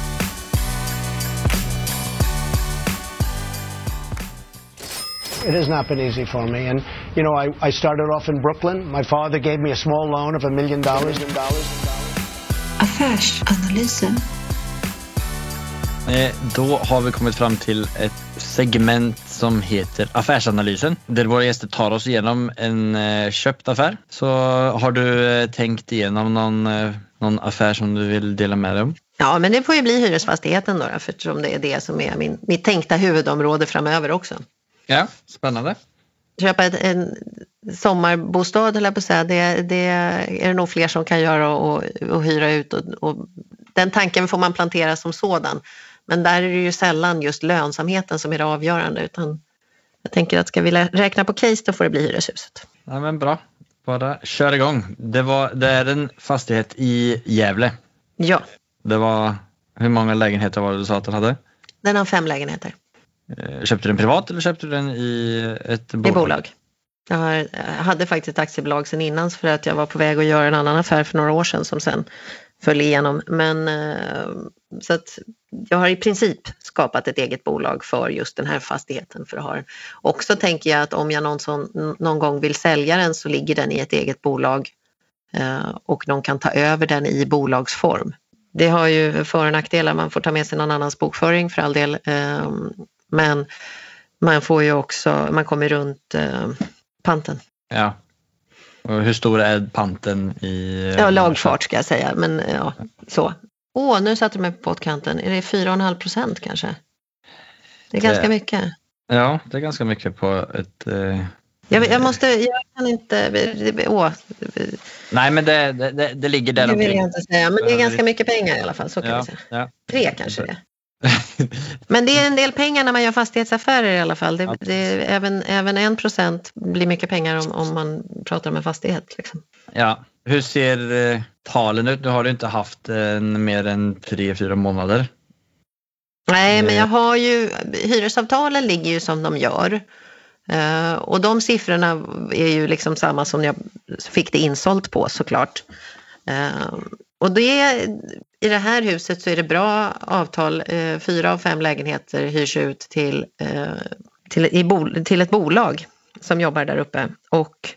It has not been easy for me. And, you know, I, I started off in Brooklyn. My father gave me a small loan of a million dollars. Affärsanalysen. Eh, då har vi kommit fram till ett segment som heter Affärsanalysen där våra gäster tar oss igenom en eh, köpt affär. Så har du eh, tänkt igenom någon, någon affär som du vill dela med dig om? Ja, men det får ju bli hyresfastigheten då, eftersom det är det som är min, mitt tänkta huvudområde framöver också. Ja, spännande. Köpa ett, en sommarbostad, höll jag på att säga, det, det, är det nog fler som kan göra och, och hyra ut. Och, och, den tanken får man plantera som sådan. Men där är det ju sällan just lönsamheten som är det avgörande utan jag tänker att ska vi räkna på case då får det bli hyreshuset. Ja, men bra, bara kör igång. Det, var, det är en fastighet i Gävle. Ja. Det var, hur många lägenheter var det du sa att den hade? Den har fem lägenheter. Eh, köpte du den privat eller köpte du den i ett bolag? I bolag. Jag hade faktiskt ett aktiebolag sedan innan för att jag var på väg att göra en annan affär för några år sedan som sen föll igenom. Men, eh, så att jag har i princip skapat ett eget bolag för just den här fastigheten. För att ha den. Och så tänker jag att om jag någon, sån, någon gång vill sälja den så ligger den i ett eget bolag eh, och någon kan ta över den i bolagsform. Det har ju för och nackdelar, man får ta med sig någon annans bokföring för all del. Eh, men man får ju också, man kommer runt panten. Ja, och hur stor är panten i... Ja, lagfart ska jag säga, men ja, så. Åh, nu satte du mig på pottkanten. Är det 4,5 procent kanske? Det är ganska det, mycket. Ja, det är ganska mycket på ett... Eh, jag, jag, måste, jag kan inte... Åh. Nej, men det, det, det ligger där Det vill jag inte säga, men det är ganska mycket pengar i alla fall. Så kan ja, säga. Ja. Tre kanske det Men det är en del pengar när man gör fastighetsaffärer i alla fall. Det, det även, även en procent blir mycket pengar om, om man pratar om en fastighet. Liksom. Ja. Hur ser eh, talen ut? Nu har du inte haft en mer än tre, fyra månader. Nej, men jag har ju, hyresavtalen ligger ju som de gör. Uh, och de siffrorna är ju liksom samma som jag fick det insålt på såklart. Uh, och det, i det här huset så är det bra avtal. Eh, fyra av fem lägenheter hyrs ut till, eh, till, i till ett bolag som jobbar där uppe. Och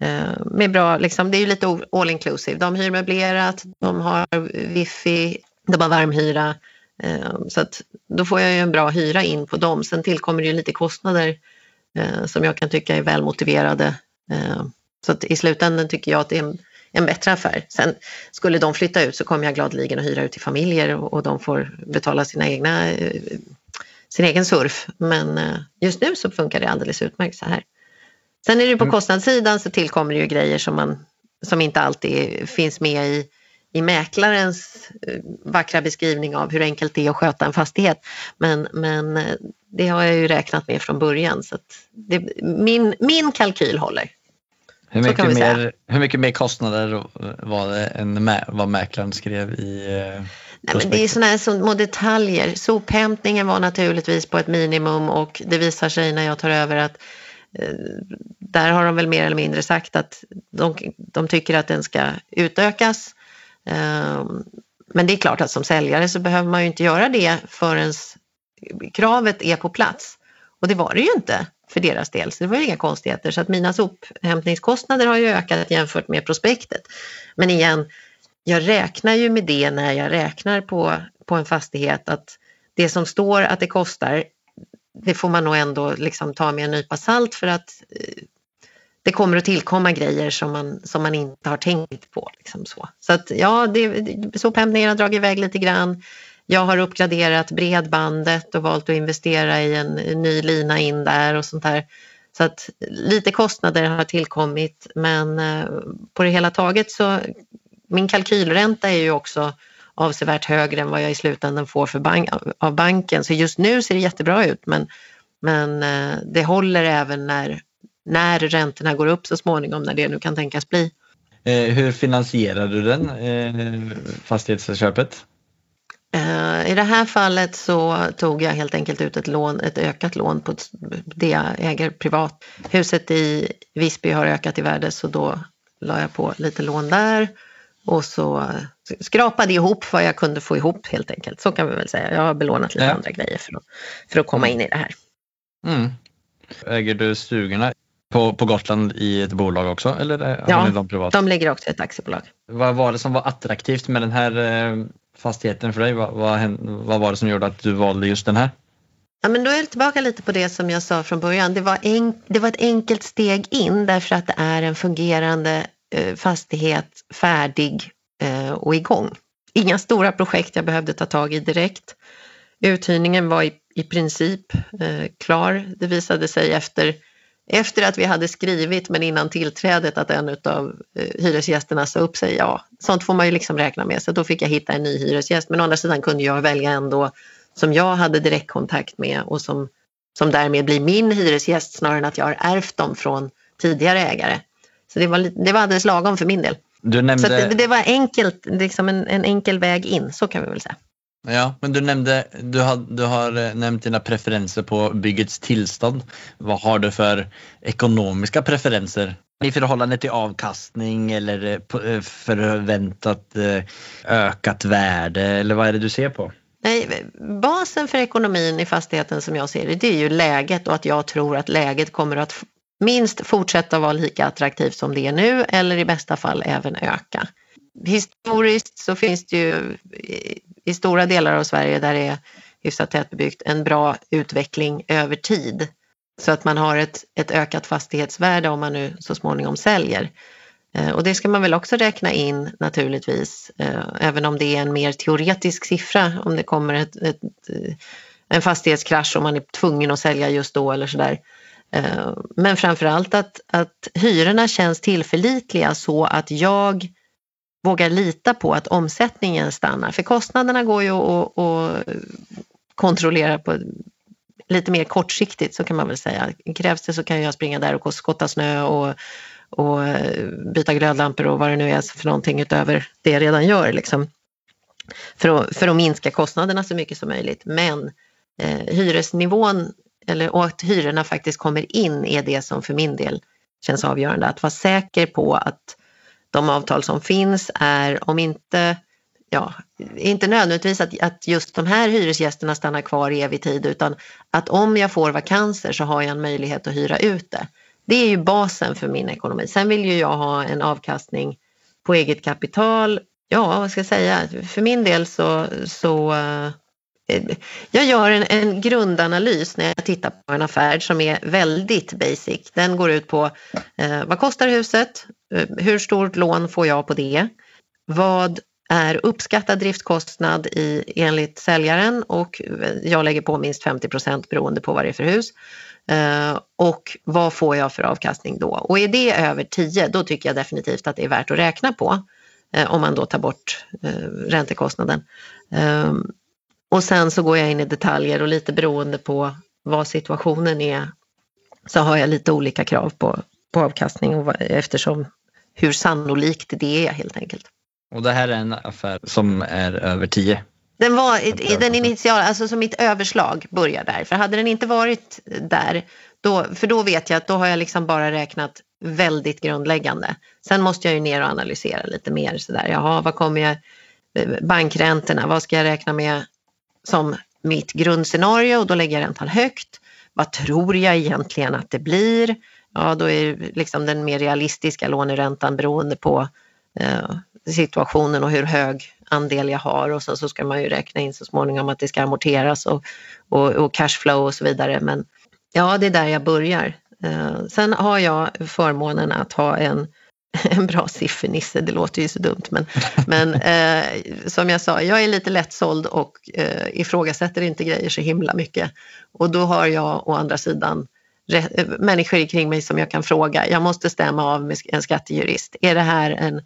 eh, med bra, liksom, det är ju lite all inclusive. De hyr möblerat, de har wifi, de har varmhyra. Eh, så att då får jag ju en bra hyra in på dem. Sen tillkommer det ju lite kostnader eh, som jag kan tycka är välmotiverade. Eh, så att i slutändan tycker jag att det är en en bättre affär. Sen skulle de flytta ut så kommer jag gladeligen att hyra ut till familjer och, och de får betala sina egna, eh, sin egen surf. Men eh, just nu så funkar det alldeles utmärkt så här. Sen är det på mm. kostnadssidan så tillkommer det ju grejer som, man, som inte alltid finns med i, i mäklarens eh, vackra beskrivning av hur enkelt det är att sköta en fastighet. Men, men det har jag ju räknat med från början så det, min, min kalkyl håller. Hur mycket, mer, hur mycket mer kostnader var det än vad mäklaren skrev i eh, Nej, men Det är sådana här små detaljer. Sophämtningen var naturligtvis på ett minimum och det visar sig när jag tar över att eh, där har de väl mer eller mindre sagt att de, de tycker att den ska utökas. Eh, men det är klart att som säljare så behöver man ju inte göra det förrän kravet är på plats. Och det var det ju inte för deras del, så det var ju inga konstigheter. Så att mina sophämtningskostnader har ju ökat jämfört med prospektet. Men igen, jag räknar ju med det när jag räknar på, på en fastighet att det som står att det kostar det får man nog ändå liksom ta med en nypa salt för att eh, det kommer att tillkomma grejer som man, som man inte har tänkt på. Liksom så så att, ja, sophämtningen har dragit iväg lite grann. Jag har uppgraderat bredbandet och valt att investera i en ny lina in där och sånt där. Så att lite kostnader har tillkommit men eh, på det hela taget så min kalkylränta är ju också avsevärt högre än vad jag i slutändan får för bank, av banken. Så just nu ser det jättebra ut men, men eh, det håller även när, när räntorna går upp så småningom, när det nu kan tänkas bli. Eh, hur finansierar du den, fastighetsköpet? I det här fallet så tog jag helt enkelt ut ett, lån, ett ökat lån på det jag äger privat. Huset i Visby har ökat i värde så då la jag på lite lån där och så skrapade ihop vad jag kunde få ihop helt enkelt. Så kan vi väl säga. Jag har belånat lite ja. andra grejer för att, för att komma in i det här. Mm. Äger du stugorna på, på Gotland i ett bolag också? Eller ja, de, privat? de ligger också i ett aktiebolag. Vad var det som var attraktivt med den här eh, fastigheten för dig? Vad, vad, vad var det som gjorde att du valde just den här? Ja, men då är jag tillbaka lite på det som jag sa från början. Det var, en, det var ett enkelt steg in därför att det är en fungerande eh, fastighet, färdig eh, och igång. Inga stora projekt jag behövde ta tag i direkt. Uthyrningen var i, i princip eh, klar. Det visade sig efter, efter att vi hade skrivit men innan tillträdet att en av eh, hyresgästerna sa upp sig. Ja, sånt får man ju liksom räkna med. Så då fick jag hitta en ny hyresgäst. Men å andra sidan kunde jag välja ändå som jag hade direktkontakt med och som, som därmed blir min hyresgäst snarare än att jag har ärvt dem från tidigare ägare. Så det var, det var alldeles lagom för min del. Nämnde... Så det, det, var enkelt, liksom en, en, enkel väg in, så kan vi väl säga. Ja, men du nämnde, du har, du har eh, nämnt dina preferenser på byggets tillstånd. Vad har du för ekonomiska preferenser i förhållande till avkastning eller eh, eh, förväntat ökat värde eller vad är det du ser på? Nej, basen för ekonomin i fastigheten som jag ser det, det är ju läget och att jag tror att läget kommer att minst fortsätta vara lika attraktivt som det är nu eller i bästa fall även öka. Historiskt så finns det ju i stora delar av Sverige där det är hyfsat tätbebyggt en bra utveckling över tid så att man har ett, ett ökat fastighetsvärde om man nu så småningom säljer. Eh, och det ska man väl också räkna in naturligtvis, eh, även om det är en mer teoretisk siffra, om det kommer ett, ett, eh, en fastighetskrasch och man är tvungen att sälja just då eller sådär. Men framförallt att, att hyrorna känns tillförlitliga så att jag vågar lita på att omsättningen stannar. För kostnaderna går ju att, att kontrollera på lite mer kortsiktigt så kan man väl säga. Krävs det så kan jag springa där och skotta snö och, och eh, byta glödlampor och vad det nu är för någonting utöver det jag redan gör. Liksom. För, att, för att minska kostnaderna så mycket som möjligt. Men eh, hyresnivån eller, och att hyrorna faktiskt kommer in är det som för min del känns avgörande. Att vara säker på att de avtal som finns är, om inte, ja, inte nödvändigtvis att, att just de här hyresgästerna stannar kvar i evig tid utan att om jag får vakanser så har jag en möjlighet att hyra ut det. Det är ju basen för min ekonomi. Sen vill ju jag ha en avkastning på eget kapital. Ja, vad ska jag säga? För min del så, så eh, jag gör en, en, grundanalys när jag tittar på en affär som är väldigt basic. Den går ut på eh, vad kostar huset? Eh, hur stort lån får jag på det? Vad är uppskattad driftkostnad i, enligt säljaren och eh, jag lägger på minst 50 procent beroende på vad det är för hus. Eh, och vad får jag för avkastning då? Och är det över 10 då tycker jag definitivt att det är värt att räkna på om man då tar bort räntekostnaden. Och sen så går jag in i detaljer och lite beroende på vad situationen är så har jag lite olika krav på, på avkastning och eftersom hur sannolikt det är helt enkelt. Och det här är en affär som är över 10? Den var i den initiala, alltså som mitt överslag börjar där. För hade den inte varit där, då, för då vet jag att då har jag liksom bara räknat väldigt grundläggande. Sen måste jag ju ner och analysera lite mer sådär. Jaha, vad kommer jag, bankräntorna, vad ska jag räkna med som mitt grundscenario och då lägger jag räntan högt. Vad tror jag egentligen att det blir? Ja, då är liksom den mer realistiska låneräntan beroende på eh, situationen och hur hög andel jag har och sen så ska man ju räkna in så småningom att det ska amorteras och, och, och cashflow och så vidare. Men ja, det är där jag börjar. Eh, sen har jag förmånen att ha en, en bra siffernisse, det låter ju så dumt men, men eh, som jag sa, jag är lite lättsåld och eh, ifrågasätter inte grejer så himla mycket. Och då har jag å andra sidan människor kring mig som jag kan fråga. Jag måste stämma av med en skattejurist. Är det här en,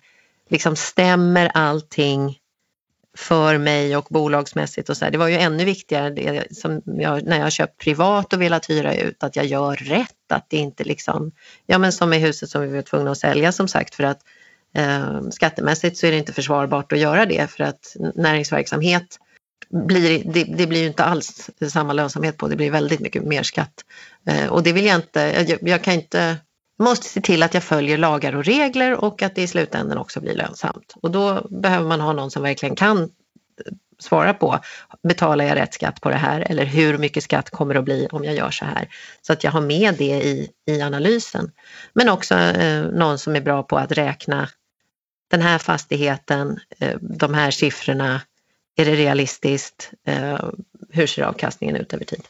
liksom stämmer allting för mig och bolagsmässigt och så här. Det var ju ännu viktigare det som jag, när jag köpt privat och velat hyra ut att jag gör rätt, att det inte liksom, ja men som i huset som vi var tvungna att sälja som sagt för att eh, skattemässigt så är det inte försvarbart att göra det för att näringsverksamhet blir, det, det blir ju inte alls samma lönsamhet på, det blir väldigt mycket mer skatt. Eh, och det vill jag inte, jag, jag kan inte måste se till att jag följer lagar och regler och att det i slutändan också blir lönsamt. Och då behöver man ha någon som verkligen kan svara på, betalar jag rätt skatt på det här eller hur mycket skatt kommer det att bli om jag gör så här? Så att jag har med det i, i analysen. Men också eh, någon som är bra på att räkna den här fastigheten, eh, de här siffrorna, är det realistiskt? Eh, hur ser avkastningen ut över tid?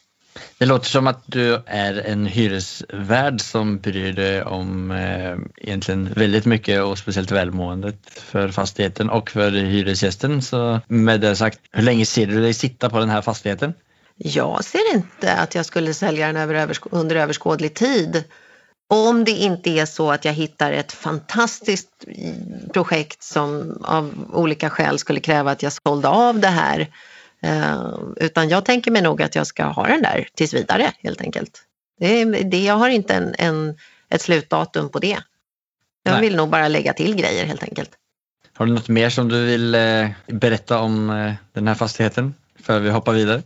Det låter som att du är en hyresvärd som bryr dig om eh, egentligen väldigt mycket och speciellt välmåendet för fastigheten och för hyresgästen. Så med det sagt, hur länge ser du dig sitta på den här fastigheten? Jag ser inte att jag skulle sälja den över, under överskådlig tid. Om det inte är så att jag hittar ett fantastiskt projekt som av olika skäl skulle kräva att jag sålde av det här Eh, utan jag tänker mig nog att jag ska ha den där tills vidare helt enkelt. Det, det, jag har inte en, en, ett slutdatum på det. Jag Nej. vill nog bara lägga till grejer helt enkelt. Har du något mer som du vill eh, berätta om eh, den här fastigheten för vi hoppar vidare?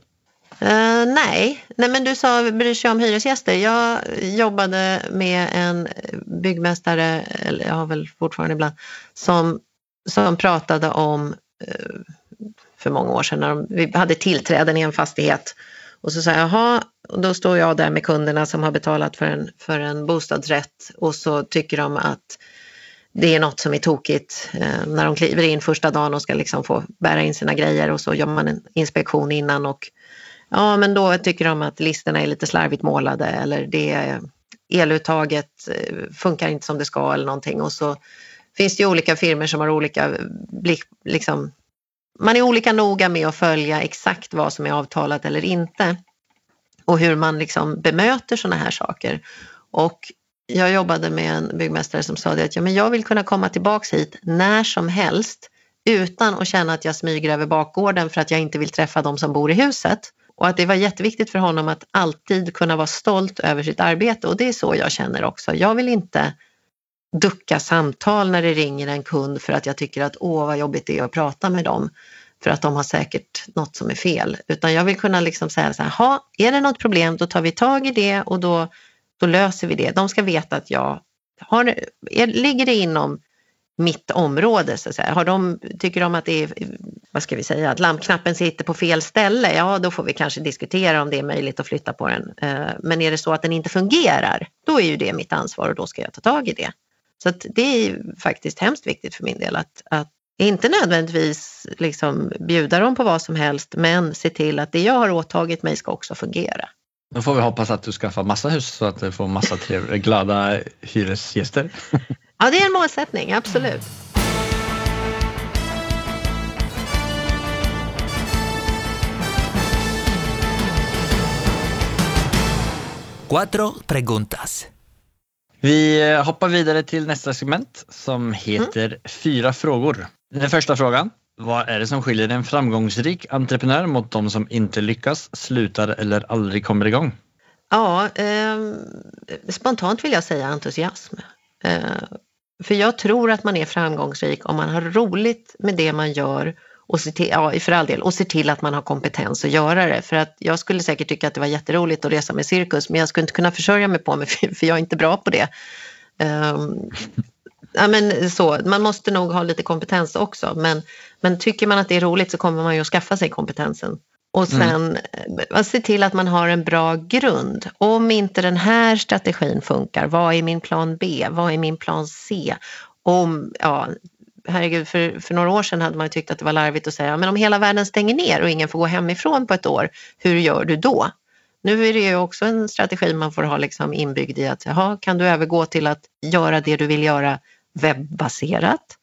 Uh, nej. nej, men du sa bryr sig om hyresgäster. Jag jobbade med en byggmästare, eller jag har väl fortfarande ibland, som, som pratade om uh, för många år sedan när de, vi hade tillträden i en fastighet. Och så sa jag, jaha, och då står jag där med kunderna som har betalat för en, för en bostadsrätt och så tycker de att det är något som är tokigt eh, när de kliver in första dagen och ska liksom få bära in sina grejer och så gör man en inspektion innan och ja men då tycker de att listorna är lite slarvigt målade eller det eluttaget eh, funkar inte som det ska eller någonting och så finns det ju olika firmer som har olika blick, liksom, man är olika noga med att följa exakt vad som är avtalat eller inte och hur man liksom bemöter sådana här saker. Och jag jobbade med en byggmästare som sa det att ja, men jag vill kunna komma tillbaks hit när som helst utan att känna att jag smyger över bakgården för att jag inte vill träffa de som bor i huset. Och att det var jätteviktigt för honom att alltid kunna vara stolt över sitt arbete och det är så jag känner också. Jag vill inte ducka samtal när det ringer en kund för att jag tycker att åh vad jobbigt det är att prata med dem för att de har säkert något som är fel. Utan jag vill kunna liksom säga så här, är det något problem då tar vi tag i det och då, då löser vi det. De ska veta att jag har, är, ligger det inom mitt område så att säga. Har de, tycker de att det är, vad ska vi säga, att lampknappen sitter på fel ställe, ja då får vi kanske diskutera om det är möjligt att flytta på den. Eh, men är det så att den inte fungerar, då är ju det mitt ansvar och då ska jag ta tag i det. Så det är faktiskt hemskt viktigt för min del att, att inte nödvändigtvis liksom bjuda dem på vad som helst, men se till att det jag har åtagit mig ska också fungera. Då får vi hoppas att du skaffar massa hus så att du får massa trevliga, glada hyresgäster. Ja, det är en målsättning, absolut. Cuatro preguntas. Vi hoppar vidare till nästa segment som heter mm. Fyra frågor. Den första frågan. Vad är det som skiljer en framgångsrik entreprenör mot de som inte lyckas, slutar eller aldrig kommer igång? Ja, eh, spontant vill jag säga entusiasm. Eh, för jag tror att man är framgångsrik om man har roligt med det man gör och ser till, ja, för all del, och ser till att man har kompetens att göra det. För att jag skulle säkert tycka att det var jätteroligt att resa med cirkus men jag skulle inte kunna försörja mig på mig för jag är inte bra på det. Um, ja, men så, man måste nog ha lite kompetens också men, men tycker man att det är roligt så kommer man ju att skaffa sig kompetensen. Och mm. sen mm. se till att man har en bra grund. Om inte den här strategin funkar, vad är min plan B? Vad är min plan C? Om, ja, herregud, för, för några år sedan hade man tyckt att det var larvigt att säga, men om hela världen stänger ner och ingen får gå hemifrån på ett år, hur gör du då? Nu är det ju också en strategi man får ha liksom inbyggd i att, jaha, kan du övergå till att göra det du vill göra webbaserat?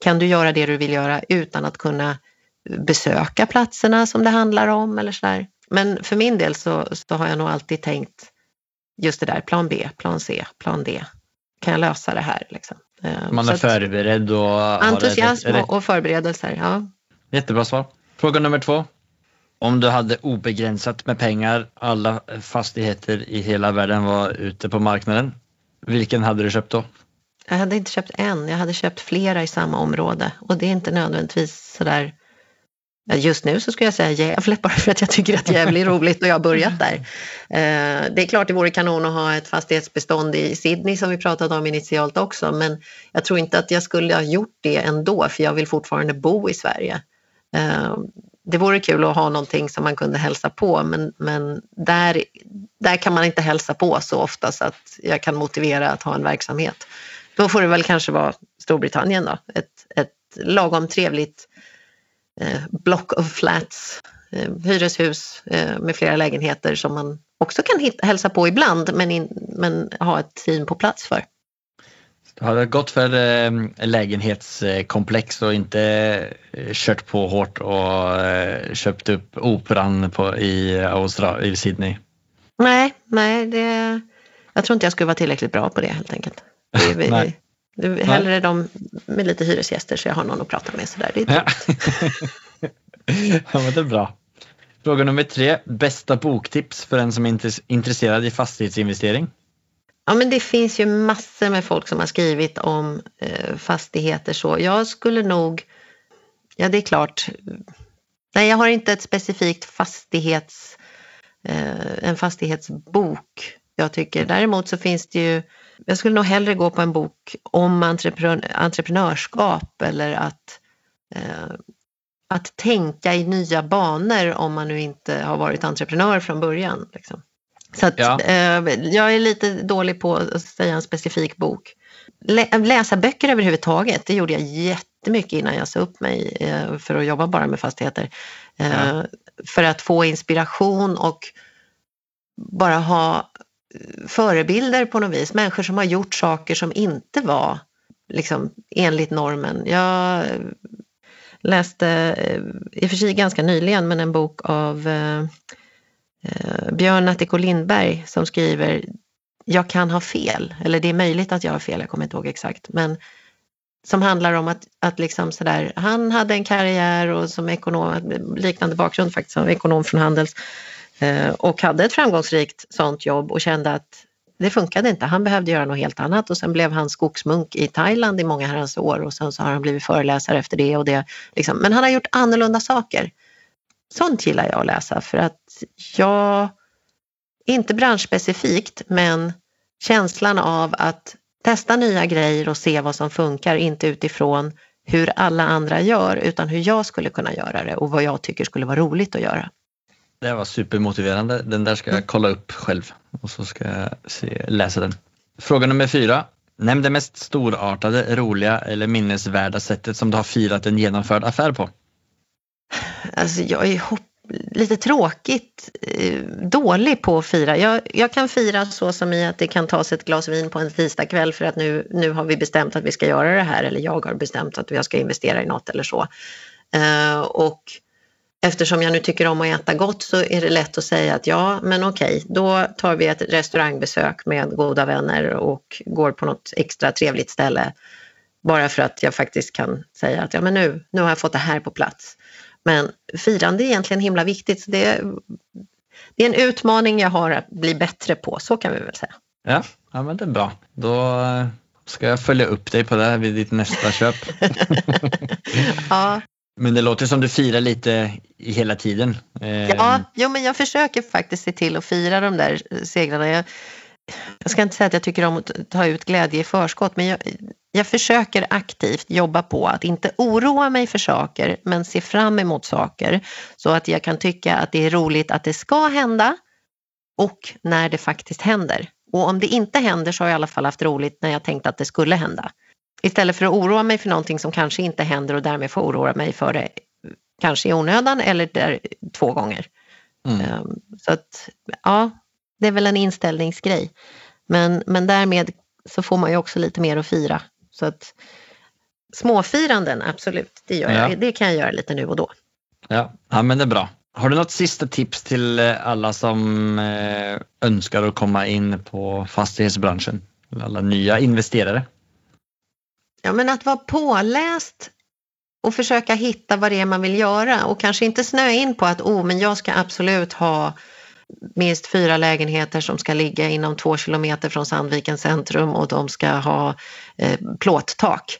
Kan du göra det du vill göra utan att kunna besöka platserna som det handlar om eller sådär? Men för min del så, så har jag nog alltid tänkt just det där, plan B, plan C, plan D. Kan jag lösa det här? Liksom? Eh, Man är förberedd och... Entusiasm rätt, och förberedelser, ja. Jättebra svar. Fråga nummer två. Om du hade obegränsat med pengar, alla fastigheter i hela världen var ute på marknaden, vilken hade du köpt då? Jag hade inte köpt en, jag hade köpt flera i samma område och det är inte nödvändigtvis sådär Just nu så skulle jag säga Gävle bara för att jag tycker att Gävle är roligt och jag har börjat där. Eh, det är klart det vore kanon att ha ett fastighetsbestånd i Sydney som vi pratade om initialt också men jag tror inte att jag skulle ha gjort det ändå för jag vill fortfarande bo i Sverige. Eh, det vore kul att ha någonting som man kunde hälsa på men, men där, där kan man inte hälsa på så ofta så att jag kan motivera att ha en verksamhet. Då får det väl kanske vara Storbritannien då, ett, ett lagom trevligt block of flats, eh, hyreshus eh, med flera lägenheter som man också kan hitta, hälsa på ibland men, in, men ha ett team på plats för. Du har gått för eh, lägenhetskomplex och inte eh, kört på hårt och eh, köpt upp operan på, i, i Sydney? Nej, nej det, jag tror inte jag skulle vara tillräckligt bra på det helt enkelt. Det, Det, hellre de med lite hyresgäster så jag har någon att prata med sådär. Det är ja. ja, men det är bra. Fråga nummer tre. Bästa boktips för en som är intresserad i fastighetsinvestering? Ja, men det finns ju massor med folk som har skrivit om eh, fastigheter så. Jag skulle nog, ja det är klart, nej jag har inte ett specifikt fastighets, eh, en fastighetsbok jag tycker. Däremot så finns det ju, jag skulle nog hellre gå på en bok om entreprenör, entreprenörskap eller att, eh, att tänka i nya banor om man nu inte har varit entreprenör från början. Liksom. Så att, ja. eh, jag är lite dålig på att säga en specifik bok. Lä läsa böcker överhuvudtaget, det gjorde jag jättemycket innan jag sa upp mig eh, för att jobba bara med fastigheter. Eh, ja. För att få inspiration och bara ha förebilder på något vis. Människor som har gjort saker som inte var liksom, enligt normen. Jag läste, eh, i och för sig ganska nyligen, men en bok av eh, eh, Björn Attiko Lindberg som skriver Jag kan ha fel, eller det är möjligt att jag har fel, jag kommer inte ihåg exakt, men som handlar om att, att liksom sådär, han hade en karriär och som ekonom, liknande bakgrund faktiskt, som ekonom från Handels Eh, Eh, och hade ett framgångsrikt sånt jobb och kände att det funkade inte. Han behövde göra något helt annat och sen blev han skogsmunk i Thailand i många herrans år och sen så har han blivit föreläsare efter det och det. Liksom. Men han har gjort annorlunda saker. Sånt gillar jag att läsa för att jag, inte branschspecifikt, men känslan av att testa nya grejer och se vad som funkar, inte utifrån hur alla andra gör utan hur jag skulle kunna göra det och vad jag tycker skulle vara roligt att göra. Det var supermotiverande. Den där ska jag mm. kolla upp själv och så ska jag se, läsa den. Fråga nummer fyra. Nämn det mest storartade, roliga eller minnesvärda sättet som du har firat en genomförd affär på. Alltså jag är lite tråkigt eh, dålig på att fira. Jag, jag, kan fira så som i att det kan tas ett glas vin på en tisdagkväll för att nu, nu har vi bestämt att vi ska göra det här eller jag har bestämt att jag ska investera i något eller så. Uh, och eftersom jag nu tycker om att äta gott så är det lätt att säga att ja, men okej, då tar vi ett restaurangbesök med goda vänner och går på något extra trevligt ställe. Bara för att jag faktiskt kan säga att ja, men nu, nu har jag fått det här på plats. Men firande är egentligen himla viktigt. Så det, det är en utmaning jag har att bli bättre på, så kan vi väl säga. Ja, ja men det är bra. Då ska jag följa upp dig på det här vid ditt nästa köp. ja, men det låter som du firar lite hela tiden. Ja, ehm. jo, men jag försöker faktiskt se till att fira de där segrarna. Jag, jag ska inte säga att jag tycker om att ta ut glädje i förskott, men jag, jag försöker aktivt jobba på att inte oroa mig för saker, men se fram emot saker så att jag kan tycka att det är roligt att det ska hända och när det faktiskt händer. Och om det inte händer så har jag i alla fall haft roligt när jag tänkte att det skulle hända. Istället för att oroa mig för någonting som kanske inte händer och därmed få oroa mig för det kanske i onödan eller där, två gånger. Mm. Um, så att ja, det är väl en inställningsgrej. Men, men därmed så får man ju också lite mer att fira. Så att småfiranden, absolut, det, gör ja. jag. det kan jag göra lite nu och då. Ja, ja men det är bra. Har du något sista tips till eh, alla som eh, önskar att komma in på fastighetsbranschen? Alla nya investerare? Ja, men att vara påläst och försöka hitta vad det är man vill göra och kanske inte snöa in på att oh, men jag ska absolut ha minst fyra lägenheter som ska ligga inom två kilometer från Sandvikens centrum och de ska ha eh, plåttak.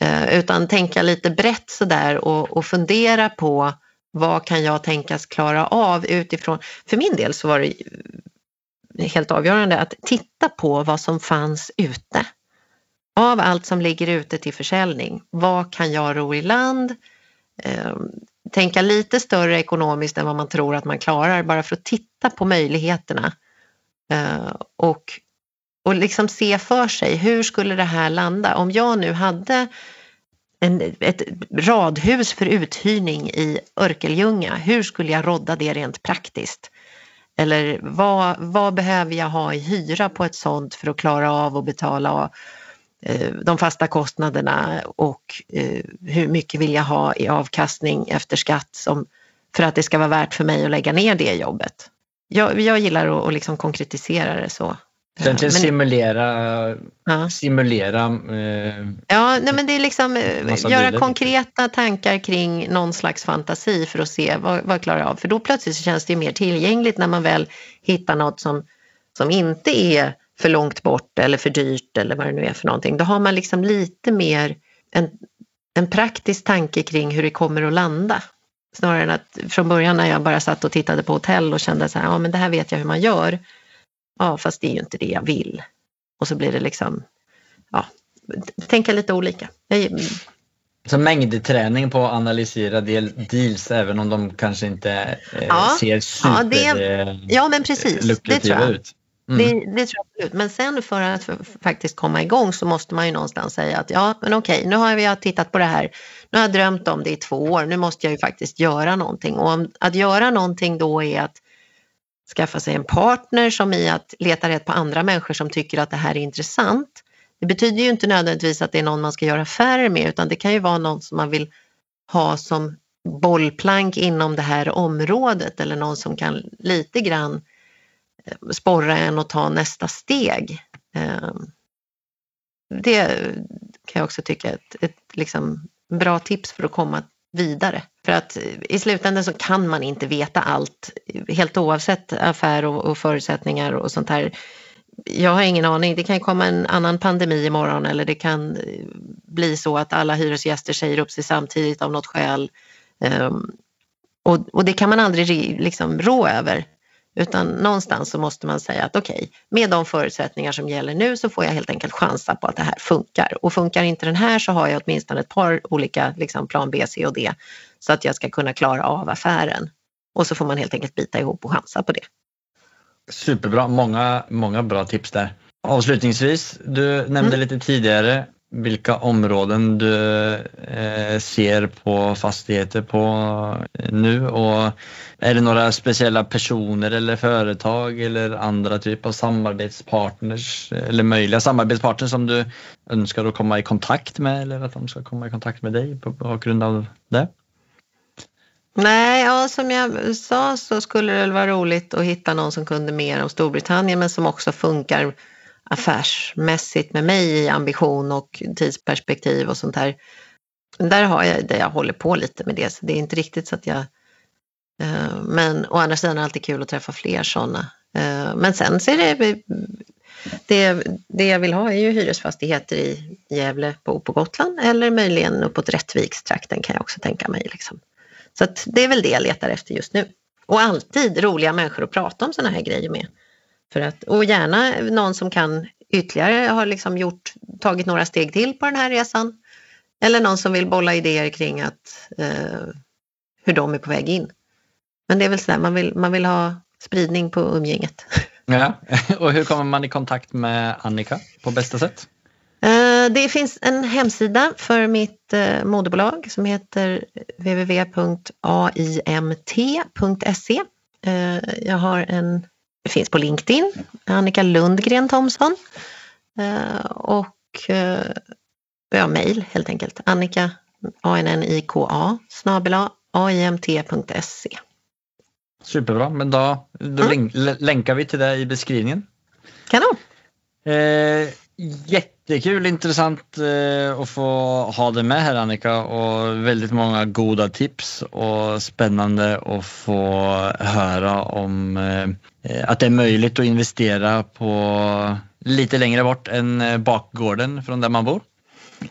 Eh, utan tänka lite brett sådär och, och fundera på vad kan jag tänkas klara av utifrån, för min del så var det helt avgörande att titta på vad som fanns ute. Av allt som ligger ute till försäljning, vad kan jag ro i land? Eh, tänka lite större ekonomiskt än vad man tror att man klarar bara för att titta på möjligheterna. Eh, och, och liksom se för sig, hur skulle det här landa? Om jag nu hade en, ett radhus för uthyrning i Örkelljunga, hur skulle jag rodda det rent praktiskt? Eller vad, vad behöver jag ha i hyra på ett sånt för att klara av att betala av de fasta kostnaderna och eh, hur mycket vill jag ha i avkastning efter skatt som, för att det ska vara värt för mig att lägga ner det jobbet. Jag, jag gillar att, att liksom konkretisera det så. Egentligen men, simulera, ja. simulera eh, Ja, nej, men det är liksom eh, göra bilar. konkreta tankar kring någon slags fantasi för att se vad, vad klarar jag av. För då plötsligt känns det mer tillgängligt när man väl hittar något som, som inte är för långt bort eller för dyrt eller vad det nu är för någonting. Då har man liksom lite mer en, en praktisk tanke kring hur det kommer att landa. Snarare än att från början när jag bara satt och tittade på hotell och kände så här, ja men det här vet jag hur man gör ja fast det är ju inte det jag vill. Och så blir det liksom, ja, tänka lite olika. Jag, så mängdträning på att analysera del, deals även om de kanske inte eh, ja, ser super ja, det, ja, men precis, det tror jag. ut. Mm. Det, det, tror jag absolut. Men sen för att för, faktiskt komma igång så måste man ju någonstans säga att ja, men okej, nu har jag tittat på det här. Nu har jag drömt om det i två år. Nu måste jag ju faktiskt göra någonting. Och om, att göra någonting då är att skaffa sig en partner som i att leta rätt på andra människor som tycker att det här är intressant. Det betyder ju inte nödvändigtvis att det är någon man ska göra affärer med utan det kan ju vara någon som man vill ha som bollplank inom det här området eller någon som kan lite grann sporra en att ta nästa steg. Eh, det kan jag också tycka är ett, ett liksom bra tips för att komma vidare. För att i slutändan så kan man inte veta allt, helt oavsett affär och, och förutsättningar och sånt här. Jag har ingen aning, det kan komma en annan pandemi imorgon eller det kan bli så att alla hyresgäster säger upp sig samtidigt av något skäl. Um, och, och, det kan man aldrig liksom rå över. Utan någonstans så måste man säga att okej, okay, med de förutsättningar som gäller nu så får jag helt enkelt chansa på att det här funkar. Och funkar inte den här så har jag åtminstone ett par olika liksom plan B, C och D så att jag ska kunna klara av affären. Och så får man helt enkelt bita ihop och chansa på det. Superbra, många, många bra tips där. Avslutningsvis, du nämnde mm. lite tidigare vilka områden du eh, ser på fastigheter på eh, nu och är det några speciella personer eller företag eller andra typer av samarbetspartners eller möjliga samarbetspartners som du önskar att komma i kontakt med eller att de ska komma i kontakt med dig på bakgrund av det? Nej, ja, som jag sa så skulle det vara roligt att hitta någon som kunde mer om Storbritannien men som också funkar affärsmässigt med mig i ambition och tidsperspektiv och sånt här. Där har jag det jag håller på lite med det, så det är inte riktigt så att jag... Eh, men å andra sidan är det alltid kul att träffa fler sådana. Eh, men sen så är det, det... Det jag vill ha är ju hyresfastigheter i Gävle på, på Gotland eller möjligen uppåt Rättvikstrakten kan jag också tänka mig. Liksom. Så det är väl det jag letar efter just nu. Och alltid roliga människor att prata om sådana här grejer med. För att, och gärna någon som kan ytterligare har liksom gjort, tagit några steg till på den här resan. Eller någon som vill bolla idéer kring att, eh, hur de är på väg in. Men det är väl sådär, man vill, man vill ha spridning på umgänget. Ja, och hur kommer man i kontakt med Annika på bästa sätt? Eh, Det finns en hemsida för mitt eh, moderbolag som heter www.aimt.se. Eh, jag har en, finns på LinkedIn, Annika Lundgren Thomsson. Och ja, mejl helt enkelt. Annika, A-N-N-I-K-A, snabela aimt.se. Superbra, men då, då mm. länkar vi till det i beskrivningen. Kanon! Eh, jättekul, intressant eh, att få ha dig med här Annika och väldigt många goda tips och spännande att få höra om eh, att det är möjligt att investera på lite längre bort än eh, bakgården från där man bor.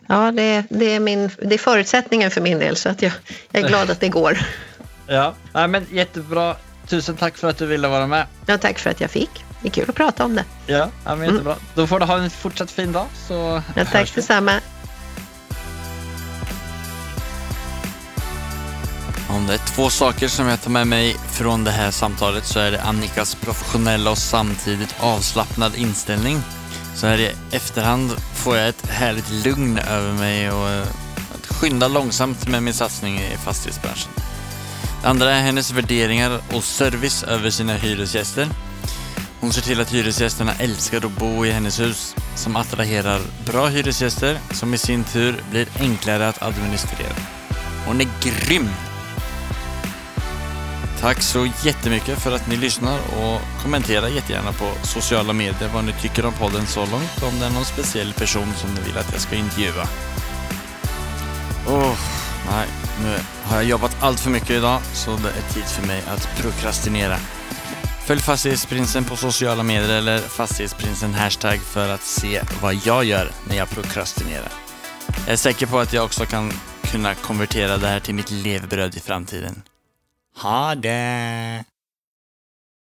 Ja, det, det, är, min, det är förutsättningen för min del så att jag, jag är glad att det går. Ja, Nej, men jättebra. Tusen tack för att du ville vara med. Ja, tack för att jag fick. Det är kul att prata om det. Ja, ja men jättebra. Mm. Då får du ha en fortsatt fin dag. Så ja, tack detsamma. Om det är två saker som jag tar med mig från det här samtalet så är det Annikas professionella och samtidigt avslappnad inställning. Så här i efterhand får jag ett härligt lugn över mig och att skynda långsamt med min satsning i fastighetsbranschen. Det andra är hennes värderingar och service över sina hyresgäster. Hon ser till att hyresgästerna älskar att bo i hennes hus, som attraherar bra hyresgäster som i sin tur blir enklare att administrera. Hon är grym! Tack så jättemycket för att ni lyssnar och kommentera jättegärna på sociala medier vad ni tycker om podden så långt. Om det är någon speciell person som ni vill att jag ska intervjua. Oh, nej, nu har jag jobbat allt för mycket idag så det är tid för mig att prokrastinera. Följ Fastighetsprinsen på sociala medier eller Fastighetsprinsen hashtag för att se vad jag gör när jag prokrastinerar. Jag är säker på att jag också kan kunna konvertera det här till mitt levebröd i framtiden. Ha det!